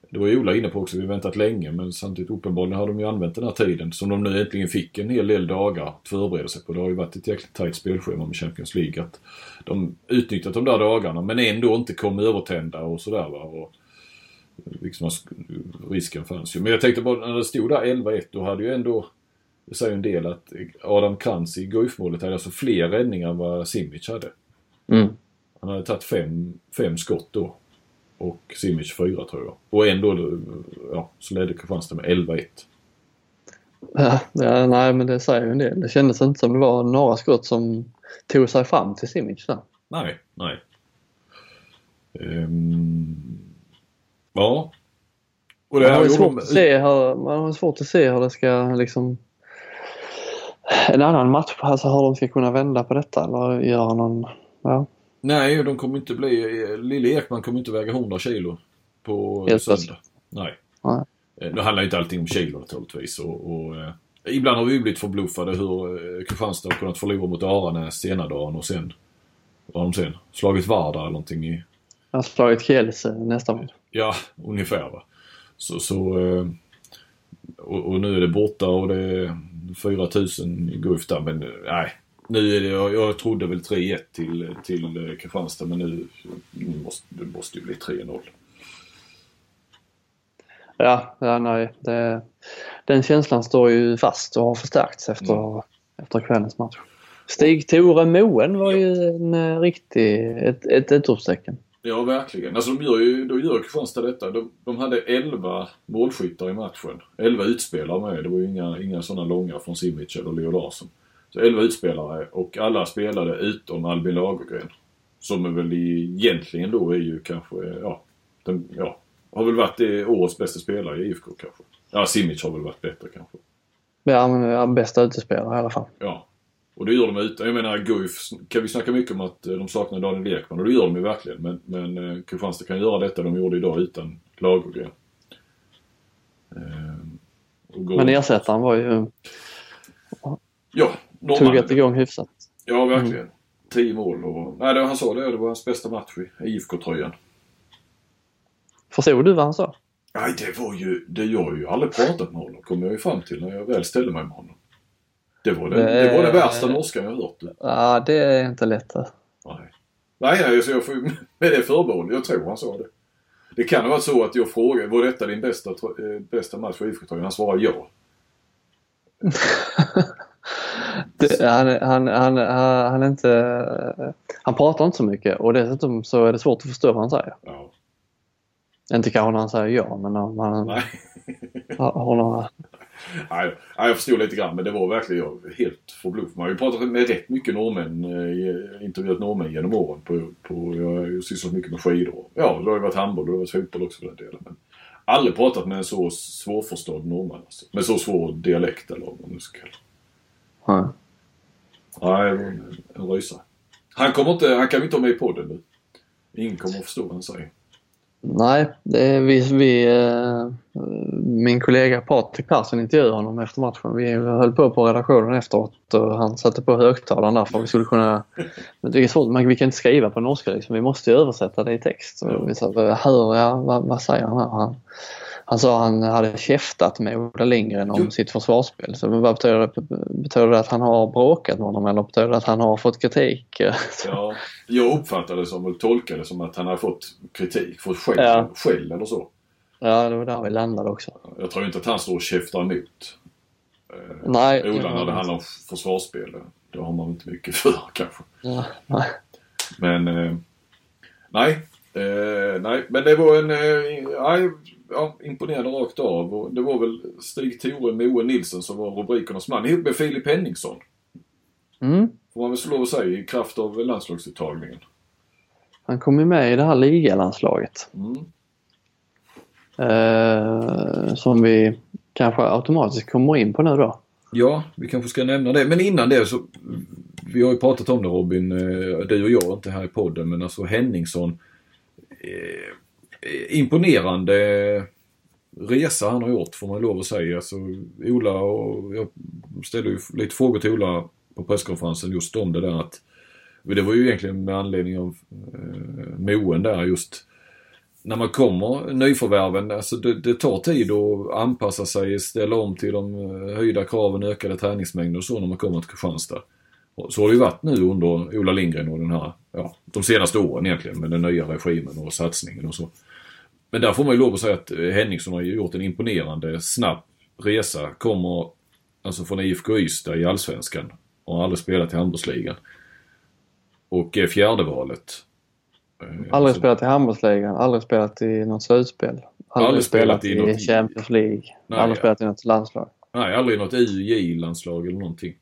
Det var ju Ola inne på också, vi har väntat länge men samtidigt uppenbarligen har de ju använt den här tiden som de nu äntligen fick en hel del dagar att förbereda sig på. Det har ju varit ett jäkligt tajt spelschema med Champions League. Att de utnyttjat de där dagarna men ändå inte kom övertända och sådär va. Och, liksom, risken fanns ju. Men jag tänkte bara när det stod där 11-1 då hade ju ändå det säger en del att Adam Krantz i Guif-målet hade alltså fler räddningar än vad Simic hade. Mm. Han hade tagit fem, fem skott då. Och Simic fyra tror jag. Och ändå ja, så ledde Kristianstad med 11-1. Ja, ja, nej men det säger ju en del. Det kändes inte som det var några skott som tog sig fram till Simic där. Nej, nej. Ehm, ja. Och det Man har, svårt att se hur, man har svårt att se hur det ska liksom en annan match, alltså hur de ska kunna vända på detta eller göra någon, ja. Nej, de kommer inte bli... Lille Ekman kommer inte väga 100 kilo på Helt söndag. Nej. Nej. Eh, Nu handlar inte allting om kilo naturligtvis. Och, och, eh, ibland har vi blivit förbluffade hur eh, Kristianstad har kunnat förlora mot Aranäs ena dagen och sen... Vad har de sen? Slagit Vardar eller någonting i... Jag har slagit Kiels eh, nästa gång. Ja, ungefär va. Så, så eh, och, och nu är det borta och det är 4000 i Guif där men eh, nej. Nu är det, jag, jag trodde väl 3-1 till, till eh, Kristianstad men nu, nu måste det måste ju bli 3-0. Ja, ja nej. Det, den känslan står ju fast och har förstärkts efter, efter kvällens match. Stig-Tore Moen var ju en riktig, ett, ett utropstecken. Ja, verkligen. Alltså de gör ju, då gör Kristianstad detta. De, de hade 11 målskyttar i matchen. 11 utspelare med. Det var ju inga, inga sådana långa från Simic eller Leo Larsson. Så 11 utspelare och alla spelade utom Albin Lagergren. Som är väl egentligen då är ju kanske, ja, den, ja har väl varit årets bästa spelare i IFK kanske. Ja, Simic har väl varit bättre kanske. Ja, men bästa utespelare i alla fall. Ja. Och det gör de utan. Jag menar Guif kan vi snacka mycket om att eh, de saknar Daniel Ekman och det gör de ju verkligen. Men, men eh, Kristianstad kan göra detta de gjorde idag utan Lagergren. Ehm, Men ersättaren var ju Ja, norrman. tuggat igång hyfsat. Ja, verkligen. Tio mål och... Nej, det, han sa det. Det var hans bästa match i IFK-tröjan. Förstod du vad han sa? Nej, det var ju... Det jag har ju aldrig pratat med honom, kom jag ju fram till när jag väl ställde mig med honom. Det var, den, det, var den värsta norskan jag hört. Ja, det är inte lätt. det. Nej. Nej, nej, så jag får *laughs* med det förbehållet. Jag tror han sa det. Det kan varit så att jag frågade, var detta din bästa, eh, bästa match för IFK-tröjan? Han svarade ja. *laughs* Det, han, han, han, han, han inte... Han pratar inte så mycket och dessutom så är det svårt att förstå vad han säger. Ja. Inte kanske när han säger ja, men när man Nej. Nej, jag förstod lite grann men det var verkligen jag helt förbluffad. Man har ju pratat med rätt mycket norrmän, eh, intervjuat norrmän genom åren. På, på, jag har ju sysslat mycket med skidor. Ja, det har ju varit handboll och det har varit fotboll också för den delen. Men aldrig pratat med en så svårförstådd norrman. Alltså. Med så svår dialekt eller vad man nu ska kalla det. Nej, det var en, en rysare. Han kommer inte, han kan vi inte ha med i podden nu. Ingen kommer att förstå vad han säger. Nej, vi, vi, eh, min kollega Patrik Persson intervjuade honom efter matchen. Vi höll på på redaktionen efteråt och han satte på högtalaren där för att vi skulle kunna... Men det är svårt, man, vi kan inte skriva på norska liksom. Vi måste ju översätta det i text. Och vi sa, hör jag, vad, vad säger han här? Han, han sa han hade käftat med Ola Lindgren om Jo. sitt försvarsspel. Så vad betyder det? Betyder det att han har bråkat med honom eller betyder det att han har fått kritik? Ja, *laughs* jag uppfattade det som, och tolkade det som att han har fått kritik, fått skäll, Ja. skäll eller så. Ja, det var där vi landade också. Jag tror inte att han står och käftar emot eh, Nej. Ola när det handlar om försvarsspel. Det har man inte mycket för *laughs* kanske. Ja, nej. Men eh, nej. Eh, nej, men det var en eh, nej, ja, imponerande rakt av. Och det var väl Stig Tore Moe Nilsson som var rubrikernas man ihop med Filip Henningsson. Mm. Får man väl slå säga i kraft av landslagsuttagningen. Han kom ju med i det här ligalandslaget. Mm. Eh, som vi kanske automatiskt kommer in på nu då. Ja, vi kanske ska nämna det. Men innan det så, vi har ju pratat om det Robin, eh, du och jag, inte här i podden, men alltså Henningsson. Eh, imponerande resa han har gjort får man lov att säga. Så Ola och jag ställde ju lite frågor till Ola på presskonferensen just om det där att det var ju egentligen med anledning av eh, Moen där just när man kommer nyförvärven, alltså det, det tar tid att anpassa sig, ställa om till de eh, höjda kraven, ökade träningsmängder och så när man kommer till Kristianstad. Så har det ju varit nu under Ola Lindgren och den här, ja, de senaste åren egentligen med den nya regimen och satsningen och så. Men där får man ju lov att säga att eh, Henningsson har ju gjort en imponerande snabb resa. Kommer alltså från IFK Ystad i Allsvenskan och har aldrig spelat i handbollsligan. Och är fjärdevalet. Eh, Aldrig så- spelat i handbollsligan, aldrig spelat i något slutspel. Aldrig, Aldrig spelat spelat, i i något- Champions League. Nej, aldrig ja. spelat i något landslag. Nej, aldrig något UJ-landslag eller någonting.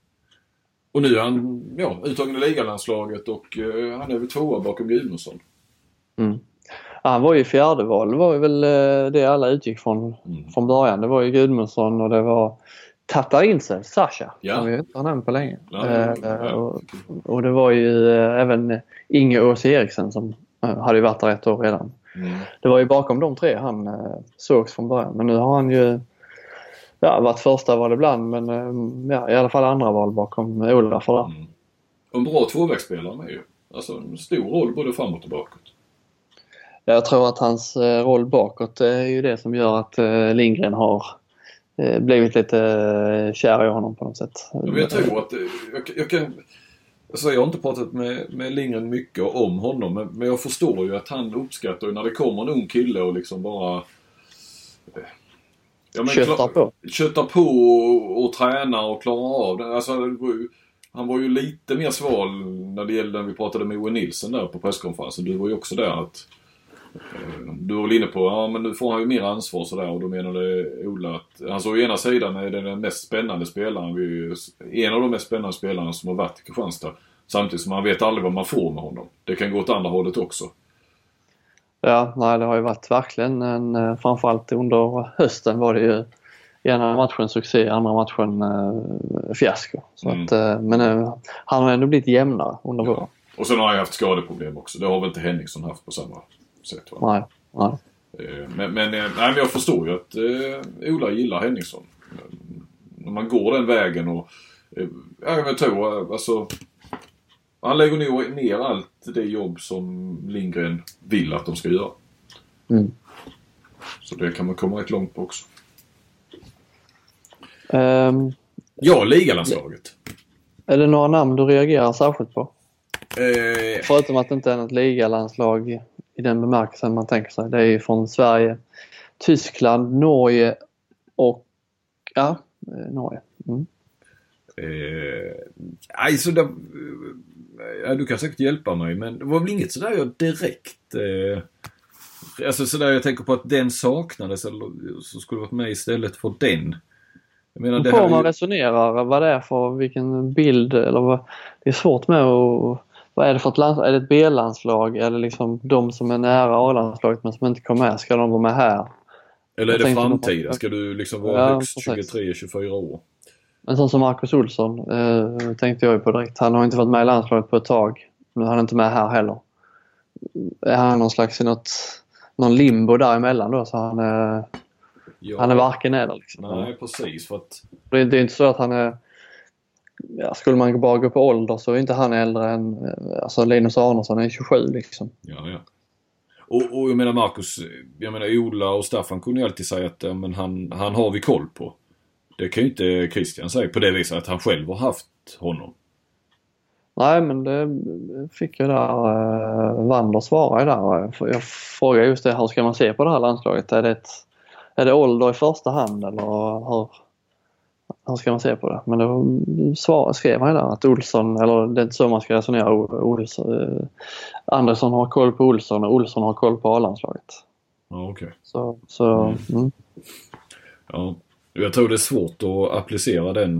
Och nu är han ja, uttagen i ligalandslaget och eh, han är väl tvåa bakom Gudmundsson. Ja, han var ju fjärde val. Det var ju väl eh, det alla utgick från Mm. från början. Det var ju Gudmundsson och det var Tatarinse, Sasha, Ja. som vi inte har nämnt på länge. Ja, Eh, ja. och, och det var ju eh, även Inge Åse Eriksen som eh, hade ju varit där ett år redan. Mm. Det var ju bakom de tre han eh, sågs från början. Men nu har han ju ja, varit första val ibland men eh, ja, i alla fall andra val bakom Olaf där. Mm. En bra tvåvägsspelare med ju. Alltså en stor roll både framåt och bakåt. Jag tror att hans eh, roll bakåt är ju det som gör att eh, Lindgren har eh, blivit lite kär i honom på något sätt. Ja, Men jag tror att, jag, jag kan... Alltså jag har inte pratat med, med Lindgren mycket om honom men, men jag förstår ju att han uppskattar när det kommer en ung kille och liksom bara... Ja, Köttar klar- på. Köttar på och, och tränar och klarar av det. Alltså, han var ju lite mer sval när det gällde när vi pratade med Owe Nilsson där på presskonferensen. Du var ju också där att du var väl inne på, ja men nu får han ju mer ansvar sådär och då menade Ola att såg å ena sidan är det den mest spännande spelaren, vi, en av de mest spännande spelarna som har varit i Kristianstad. Samtidigt som man vet aldrig vad man får med honom. Det kan gå åt andra hållet också. Ja, nej det har ju varit verkligen en, eh, framförallt under hösten var det ju ena matchen succé, andra matchen eh, fiasko. Så Mm. att, eh, men eh, han har ändå blivit jämnare under Ja. våren. Och sen har han ju haft skadeproblem också. Det har väl inte Henningsson haft på samma sätt va? Nej, nej. Eh, Men, men, eh, nej, men jag förstår ju att eh, Ola gillar Henningsson. Eh, När man går den vägen och... Eh, ja, jag tror eh, alltså... Han lägger nog ner allt det jobb som Lindgren vill att de ska göra. Mm. Så det kan man komma rätt långt på också. Ehm, Ja, ligalandslaget. är det några namn du reagerar särskilt på? Eh, Förutom att det inte är något ligalandslag i den bemärkelsen man tänker sig. Det är ju från Sverige, Tyskland, Norge och... Ja, eh, Norge. Mm. Eh, alltså det, ja, du kan säkert hjälpa mig men det var väl inget sådär jag direkt... Eh, alltså sådär jag tänker på att den saknades eller så skulle varit med istället för den. Jag menar det här man ju, resonerar vad det är för vilken bild eller vad, Det är svårt med att... Vad är det för ett landslag? Är det ett B-landslag eller liksom de som är nära A-landslaget men som inte kom med, ska de vara med här? Eller är det framtiden? Ska du liksom vara Ja, högst precis. 23-24 år? En sån som Marcus Olsson eh, tänkte jag ju på direkt. Han har inte varit med i landslaget på ett tag. Nu är han inte med här heller. Är han någon slags i något, någon limbo däremellan då så han är, Ja, han är varken eller liksom. Nej, precis. För att, Det är, det är inte så att han är... Ja, skulle man bara gå på ålder så är inte han äldre än... eh, Alltså Linus Arnesson är 27 liksom. ja, ja. Och, och jag menar Marcus, jag menar Ola och Staffan kunde ju alltid säga att ja, men han, han har vi koll på. Det kan ju inte Christian säga på det viset att han själv har haft honom. Nej men det fick jag där. Uh, Wander svarade där. Jag frågade just det, hur ska man se på det här landslaget? Är det, ett, är det ålder i första hand eller hur, hur ska man se på det? Men då svar, skrev han där att Olsson, eller det är inte så man ska resonera, Olsson, eh, Andersson har koll på Olsson och Olsson har koll på A-landslaget. Ja, okej. Så, så mm. Ja. Jag tror det är svårt att applicera den,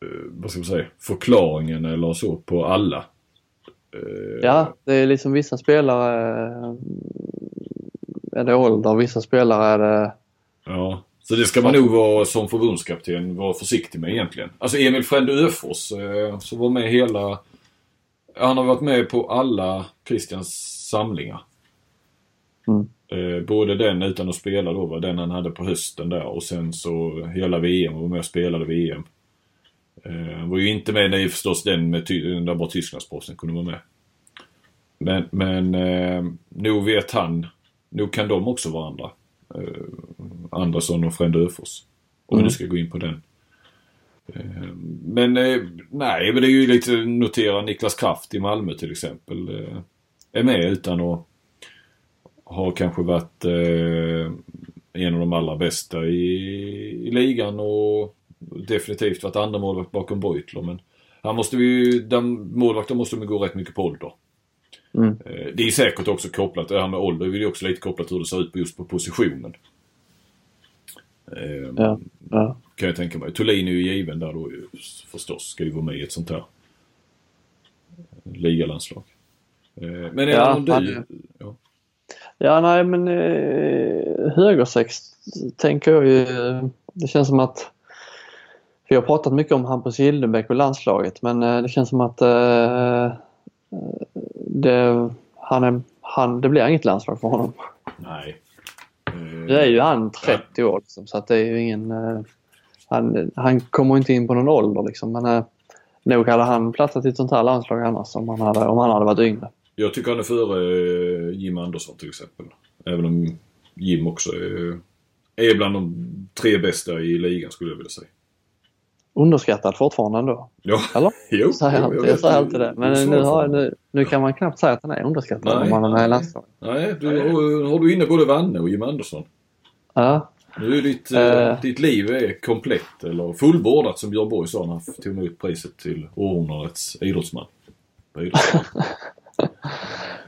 eh, vad ska man säga, förklaringen eller så på alla. Eh, Ja, det är liksom vissa spelare eh, är det ålder, vissa spelare är det... Ja. Så det ska man nog vara som förbundskapten vara försiktig med egentligen. Alltså Emil Frände Öfors eh, som var med hela... Han har varit med på alla Christians samlingar. Mm. Eh, både den utan att spela då, var den han hade på hösten där och sen så hela VM, var med och spelade VM. Eh, han var ju inte med i förstås den med ty- där bara Tysklandsproffsen kunde vara med. Men, men eh, nog vet han, nog kan de också varandra. Andersson och Frände Öfors. Om Mm. nu ska gå in på den. Eh, Men eh, nej, men det är ju lite notera Niklas Kraft i Malmö till exempel. eh, Är med utan att ha kanske varit eh, en av de allra bästa i, i ligan och definitivt varit andra målvakt bakom Beutler. Men han måste vi, den målvakten måste de gå rätt mycket på ålder. Mm. Det är säkert också kopplat, det här med ålder är ju också lite kopplat hur det ser ut just på positionen. Eh, Ja, ja. Kan jag tänka mig. Thulin är ju given där då förstås. Ska ju vara med i ett sånt här ligalandslag. Eh, Men är Ja, han du? Ja. Ja, nej men eh, högersex tänker jag ju. Det känns som att vi har pratat mycket om Hampus Gildenbäck och landslaget men eh, det känns som att eh, det, han är, han, det blir inget landslag för honom. Nej. Nu är ju han 30 år liksom, så att det är ju ingen... Eh, han, han kommer inte in på någon ålder liksom men eh, nog hade han platsat i ett sånt här landslag annars om han hade, om han hade varit yngre. Jag tycker han är före eh, Jim Andersson till exempel. Även om Jim också är, är bland de tre bästa i ligan skulle jag vilja säga. Underskattad fortfarande ändå. Ja, Eller? *laughs* jo. Säger jag, jo, alltid, jag säger alltid det. Men nu, har, nu, nu kan man knappt säga att han är underskattad Nej, om man är med i nej. landslaget. Nej, du, har, har du inne både Vanne och Jim Andersson. Ja. Nu är ditt, Eh. ditt liv är komplett eller fullbordat som Björn Borg sa när han tog emot priset till århundradets idrottsman. *laughs*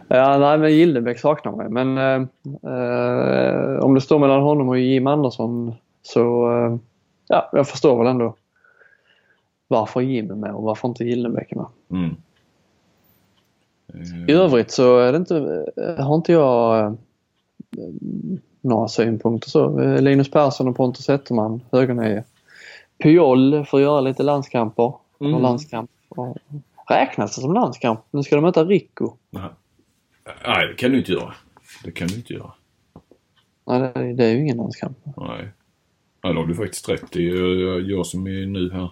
Ja, nej men Gildenbäck saknar mig. Men eh, eh, om det står mellan honom och Jim Andersson så ja, jag förstår väl ändå varför Jim är med och varför inte Gildenbäck med. Mm. I Eh, övrigt så är det inte, eh, har inte jag eh, några synpunkter så. Linus Persson och Pontus Zetterman, högernie. Puyol får göra lite landskamper. Mm. Och landskamp. Och räknas det som landskamp? Nu ska de möta Rico. nej. Nej, det kan du inte göra. Det kan du inte göra. Nej, det, det är ju ingen landskamp. Nej. Ja, då har du faktiskt rätt. Det är jag som är nu här.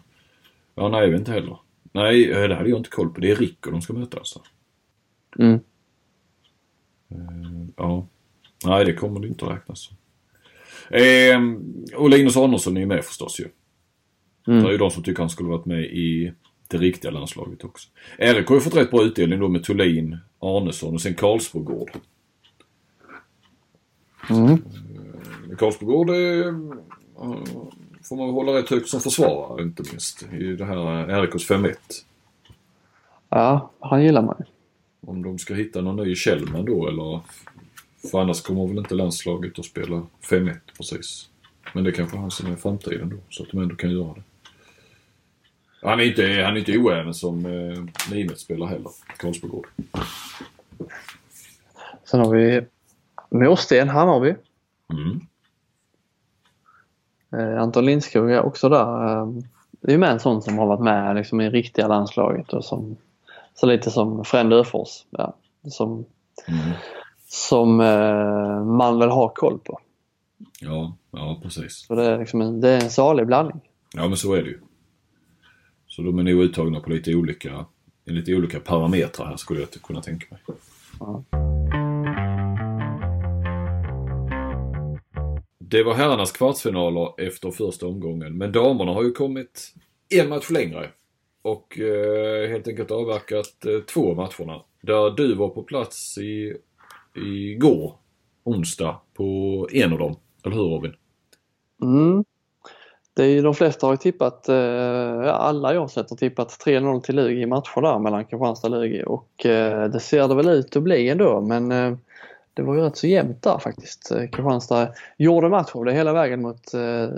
Ja, nej, jag vet inte heller. Nej, eh, det hade jag inte koll på. Det är Rico de ska möta alltså. Mm. Eh, Ja. Nej, det kommer det inte att räknas som. Eh, och Linus Andersson är ju med förstås ju. Det är Mm. ju de som tycker han skulle varit med i det riktiga landslaget också. Erik har ju fått rätt bra utdelning då med Thulin, Arnesson och sen Karlsbogård. Mm. Karlsbogård eh, får man hålla rätt högt som försvarare inte minst. I det här RIKs 5-1. Ja, han gillar mig. Om de ska hitta någon ny Kjellman då eller... För annars kommer väl inte landslaget att spela 5-1 precis. Men det kanske är han som är framtiden då. Så att de ändå kan göra det. Han är inte, han är inte oäven som eh, Nimet spelar heller. Karlsbogård. Sen har vi Mårsten, Hammarby. Mm. Eh, Anton Lindskog är också där. Eh, det är med en sån som har varit med liksom, i riktiga landslaget och som så lite som Frend Öfors. Ja, som Mm. som eh, man väl har koll på. Ja, ja precis. Så det är, liksom en, det är en salig blandning. Ja men så är det ju. Så de är nog uttagna på lite olika, lite olika parametrar här skulle jag kunna tänka mig. Ja. Det var herrarnas kvartsfinaler efter första omgången. Men damerna har ju kommit en match längre. Och eh, helt enkelt avverkat eh, två matcherna. Där du var på plats i, igår, onsdag, på en av dem. Eller hur Robin? Mm. Det är ju, de flesta har ju tippat, eh, ja, alla jag har sett har tippat 3-0 till Lugi i matcher där mellan Kristianstad och Lugi och eh, det ser det väl ut att bli ändå men eh, det var ju rätt så jämnt där faktiskt. Eh, Kristianstad gjorde match av det hela vägen mot eh,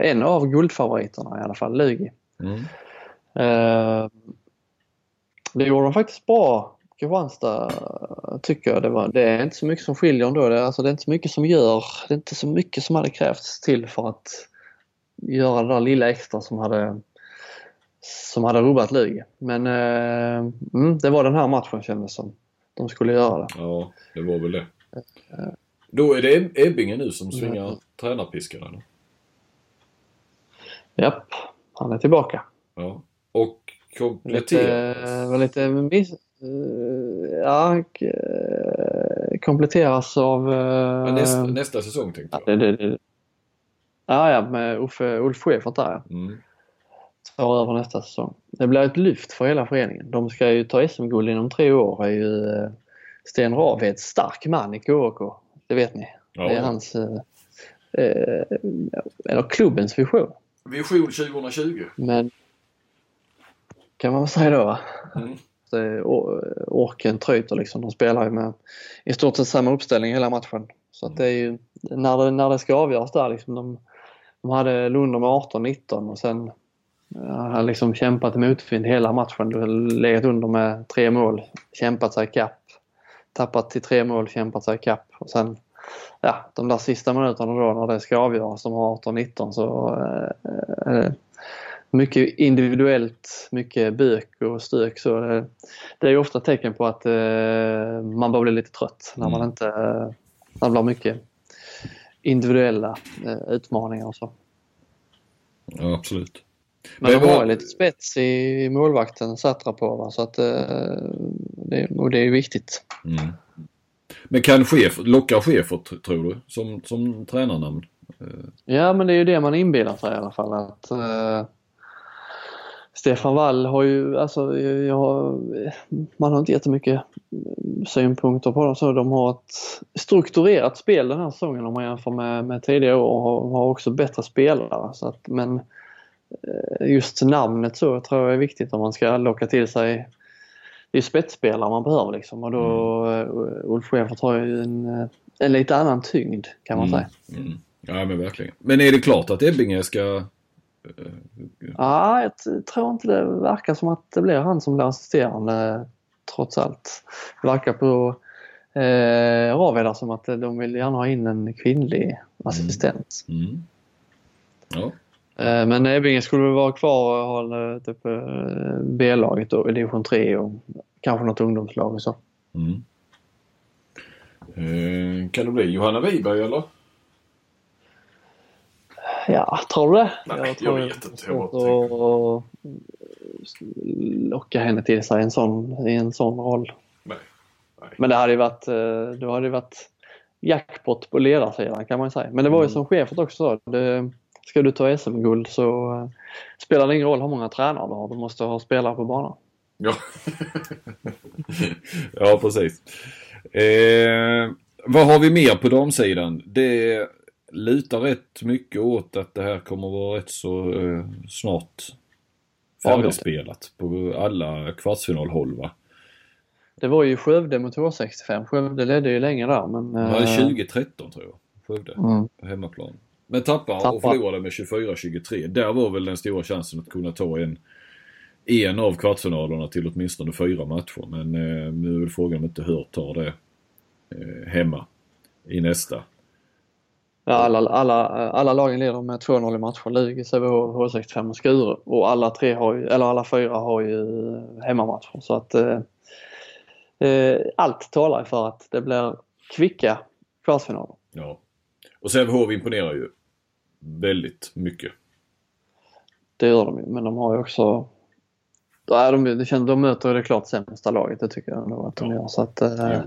en av guldfavoriterna i alla fall, Lugi. Mm. Eh, det gjorde de faktiskt bra, Kristianstad, tycker jag. Det, var, det är inte så mycket som skiljer ändå. Det, alltså, det är inte så mycket som gör, det är inte så mycket som hade krävts till för att göra det där lilla extra som hade, som hade rubbat Lugi. Men mm, det var den här matchen kändes som de skulle göra. Ja, det var väl det. Då är det Eb- Ebbinge nu som svingar tränarpiskan eller? Japp, han är tillbaka. Ja. Och Lite, kompletteras. var lite miss, eh, ja, eh, kompletteras av... eh, Ja, nästa, nästa säsong tänkte Ja, jag. det, det, det. Ja, ja, med Uffe, Ulf Schäfert där ja. Mm. Tar över nästa säsong. Det blir ett lyft för hela föreningen. De ska ju ta SM-guld inom tre år. är ju eh, Sten Rahed stark man i KHK. Det vet ni. Ja. Det är hans, eh, eh, eller klubbens vision. Vision 2020. Men kan man säga då va? Mm. Or- orken tryter liksom. De spelar ju med i stort sett samma uppställning hela matchen. Så att det är ju när det, när det ska avgöras där liksom. De, de hade Lunder med 18-19 och sen har liksom kämpat i motvind hela matchen. Legat under med tre mål, kämpat sig ikapp. Tappat till tre mål, kämpat sig ikapp. Och sen ja, de där sista minuterna då när det ska avgöras, de har 18-19 så eh, eh, mycket individuellt, mycket bök och stök. Så det, det är ju ofta tecken på att eh, man börjar bli lite trött när man Mm. inte eh, när det blir mycket individuella eh, utmaningar och så. Ja, absolut. Men Men de har ju lite spets i målvakten Satrapova så att eh, det, och det är viktigt. Mm. Men kan chef, lockar Schäfert tror du som, som tränarnamn? Ja men det är ju det man inbillar sig i alla fall att eh, Stefan Wall har ju, alltså jag, man har inte jättemycket synpunkter på dem så. De har ett strukturerat spel den här säsongen om man jämför med, med tidigare år och har också bättre spelare. Så att, men eh, just namnet så tror jag är viktigt om man ska locka till sig det är spetsspelare man behöver liksom och då mm. Ulf Schäfert har ju en, en lite annan tyngd kan man mm. säga. Mm. Ja men verkligen. Men är det klart att Ebbinge ska Ja, jag tror inte det verkar som att det blir han som blir assisterande trots allt. Det verkar på eh, Raveda som att de vill gärna ha in en kvinnlig assistent. Mm. Mm. Ja. Eh, men Ebbinge skulle väl vara kvar och hålla typ eh, B-laget då i division 3 och kanske något ungdomslag och så. Mm. Eh, kan det bli Johanna Wiberg eller? Ja, tror du det? Nej, jag, tror jag vet inte. Jag att locka henne till sig i en sån, i en sån roll. Nej, nej. Men det hade ju varit, eh, då hade det varit jackpot på ledarsidan kan man säga. Men det var ju mm. som chefen också sa. Det, ska du ta SM-guld så uh, spelar det ingen roll hur många tränare du har. Du måste ha spelare på banan. Ja, *laughs* ja precis. Eh, vad har vi mer på damsidan? Det lutar rätt mycket åt att det här kommer att vara rätt så eh, snart färdigspelat på alla kvartsfinalhåll va? Det var ju Skövde mot H65. Skövde ledde ju länge där men... Eh... Ja, 2013 tror jag. Skövde. Mm. På hemmaplan. Men tappar, tappar. och förlorade med 24-23. Där var väl den stora chansen att kunna ta en, en av kvartsfinalerna till åtminstone fyra matcher. Men eh, nu är väl frågan om inte Hört tar det eh, hemma i nästa. Ja, alla, alla, alla lagen leder med 2-0 i matcher. Lugi, Sävehof, H65 och Skure. Och alla, tre har ju, eller alla fyra har ju hemmamatcher. Så att eh, eh allt talar för att det blir kvicka kvartsfinaler. Ja. Och Sävehof imponerar ju väldigt mycket. Det gör de ju, men de har ju också Ja, de, det känns, de möter det klart sämsta laget, det tycker jag ändå att de ja. gör. Så att, eh,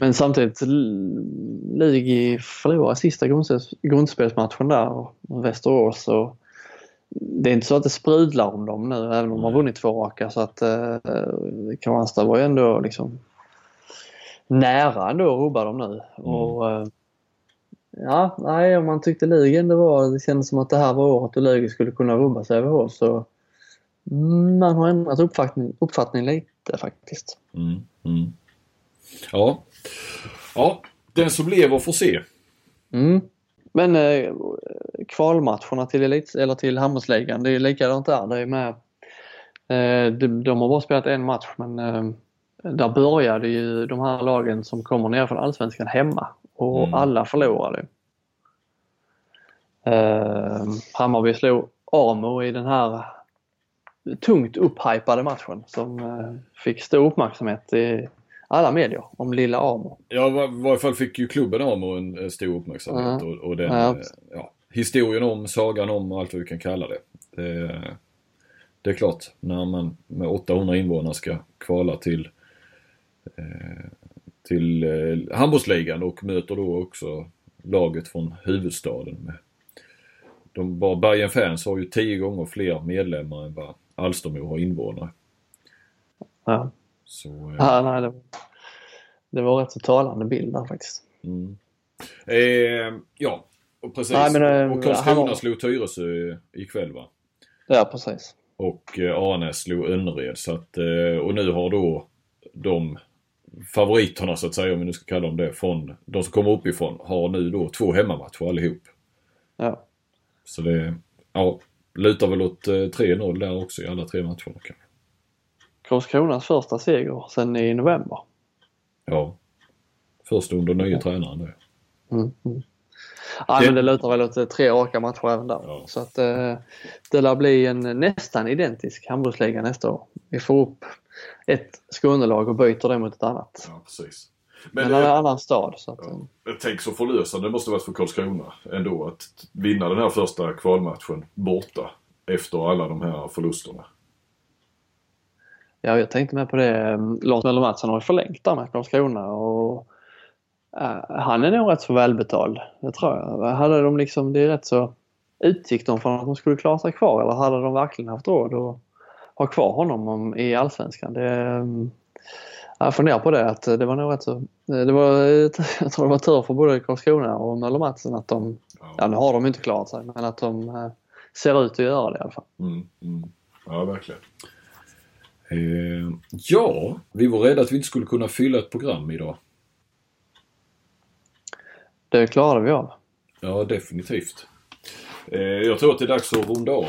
men samtidigt, Ligi förlorar sista grundspels, grundspelsmatchen där, Västerås. Och det är inte så att det sprudlar om dem nu, även om de har vunnit två raka. Så att eh, Kristianstad var ju ändå liksom nära ändå att rubba dem nu. Mm. Och, eh, ja, nej, om man tyckte ligan det var, det kändes som att det här var året då Lugi skulle kunna rubba Sävehof så man har ändrat uppfattning, uppfattning lite faktiskt. Mm, mm. Ja. ja, den som lever får se. Mm. Men eh, kvalmatcherna till, elit, eller till handbollsligan, det är likadant där. Det är med, eh, de, de, har bara spelat en match men eh, där började ju de här lagen som kommer ner från Allsvenskan hemma och mm. alla förlorade. Eh, Hammarby slog Amo i den här tungt upphypade matchen som eh, fick stor uppmärksamhet i alla medier om lilla Amo. Ja, i varje fall fick ju klubben Amo en stor uppmärksamhet mm. och, och den ja. ja. historien om, sagan om och allt vad vi kan kalla det. det. Det är klart, när man med 800 invånare ska kvala till eh, till eh, handbollsligan och möter då också laget från huvudstaden. De bara Bayern fans har ju tio gånger fler medlemmar än vad Alstermo har invånare. Ja. Så, eh... ja, nej, det, det var rätt så talande bild där faktiskt. Mm. Eh, ja, och precis. Nej, men, eh, och Karlskrona har... slog Tyresö ikväll va? Ja, precis. Och eh, Arnäs slog Önnered så att, eh, och nu har då de favoriterna så att säga, om vi nu ska kalla dem det, från de som kommer uppifrån har nu då två hemmamatcher allihop. Ja. Så det, ja, lutar väl åt 3-0 eh, där också i alla tre matcherna kanske. Karlskronas första seger sen i november. Ja. Först under nya tränaren då. Mm, mm. Ja, det... men det lutar väl åt eh, tre raka matcher även där. Ja. Så att eh, det lär bli en nästan identisk handbollsliga nästa år. Vi får upp ett Skånelag och byter det mot ett annat. Ja, precis. Men, men en annan stad. Så att, ja, tänk så förlösande det måste varit för Karlskrona ändå att vinna den här första kvalmatchen borta efter alla de här förlusterna. Ja, jag tänkte med på det. Lars Möller Mattsson har ju förlängt där med Karlskrona och han är nog rätt så välbetald. Det tror jag. Hade de liksom, det är rätt så utgick de från att de skulle klara sig kvar eller hade de verkligen haft råd att ha kvar honom om, i Allsvenskan. Det, mm, jag funderar på det att det var nog rätt så, det var, *laughs* jag tror det var tur för både Karlskrona och Möller Mattsson att de, ja nu har de inte klarat sig, men att de eh, ser ut att göra det i alla fall. Mm, mm. Ja, verkligen. Eh, ja, vi var rädda att vi inte skulle kunna fylla ett program idag. Det klarade vi av. Ja, definitivt. Eh, jag tror att det är dags att runda av.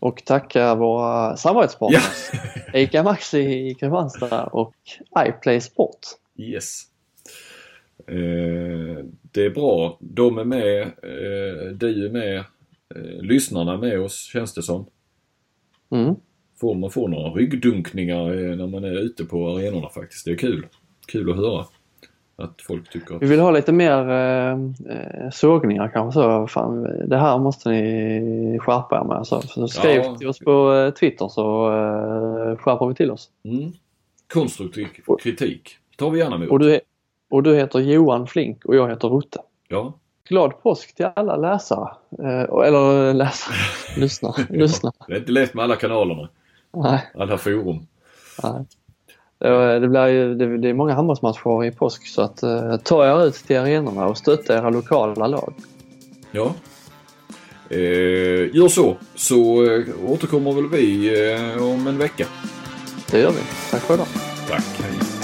Och tacka våra samarbetspartners. Ja. *laughs* ICA Maxi i Kristianstad och iPlay Sport. Yes. Eh, det är bra. De är med. Eh, du är med. Lyssnarna är med oss känns det som. Mm. Får man får några ryggdunkningar när man är ute på arenorna faktiskt. Det är kul. Kul att höra. Att folk tycker att... Vi vill ha lite mer eh, sågningar kanske så. Fan, det här måste ni skärpa er med. Så, så skriv ja. till oss på eh, Twitter så eh, skärper vi till oss. Mm. Konstruktiv kritik tar vi gärna emot. Och du, och du heter Johan Flink och jag heter Rutte. Ja. Glad påsk till alla läsare. Eh, eller läsare, *laughs* lyssnare. lyssnare. Det är inte lätt med alla kanalerna. Nej. Alla forum. Nej. Det, blir ju, det, det är många handbollsmatcher i påsk så att eh, ta er ut till arenorna och stötta era lokala lag. Ja. Eh, gör så, så eh, återkommer väl vi eh, om en vecka. Det gör vi. Tack för idag. Tack, hej.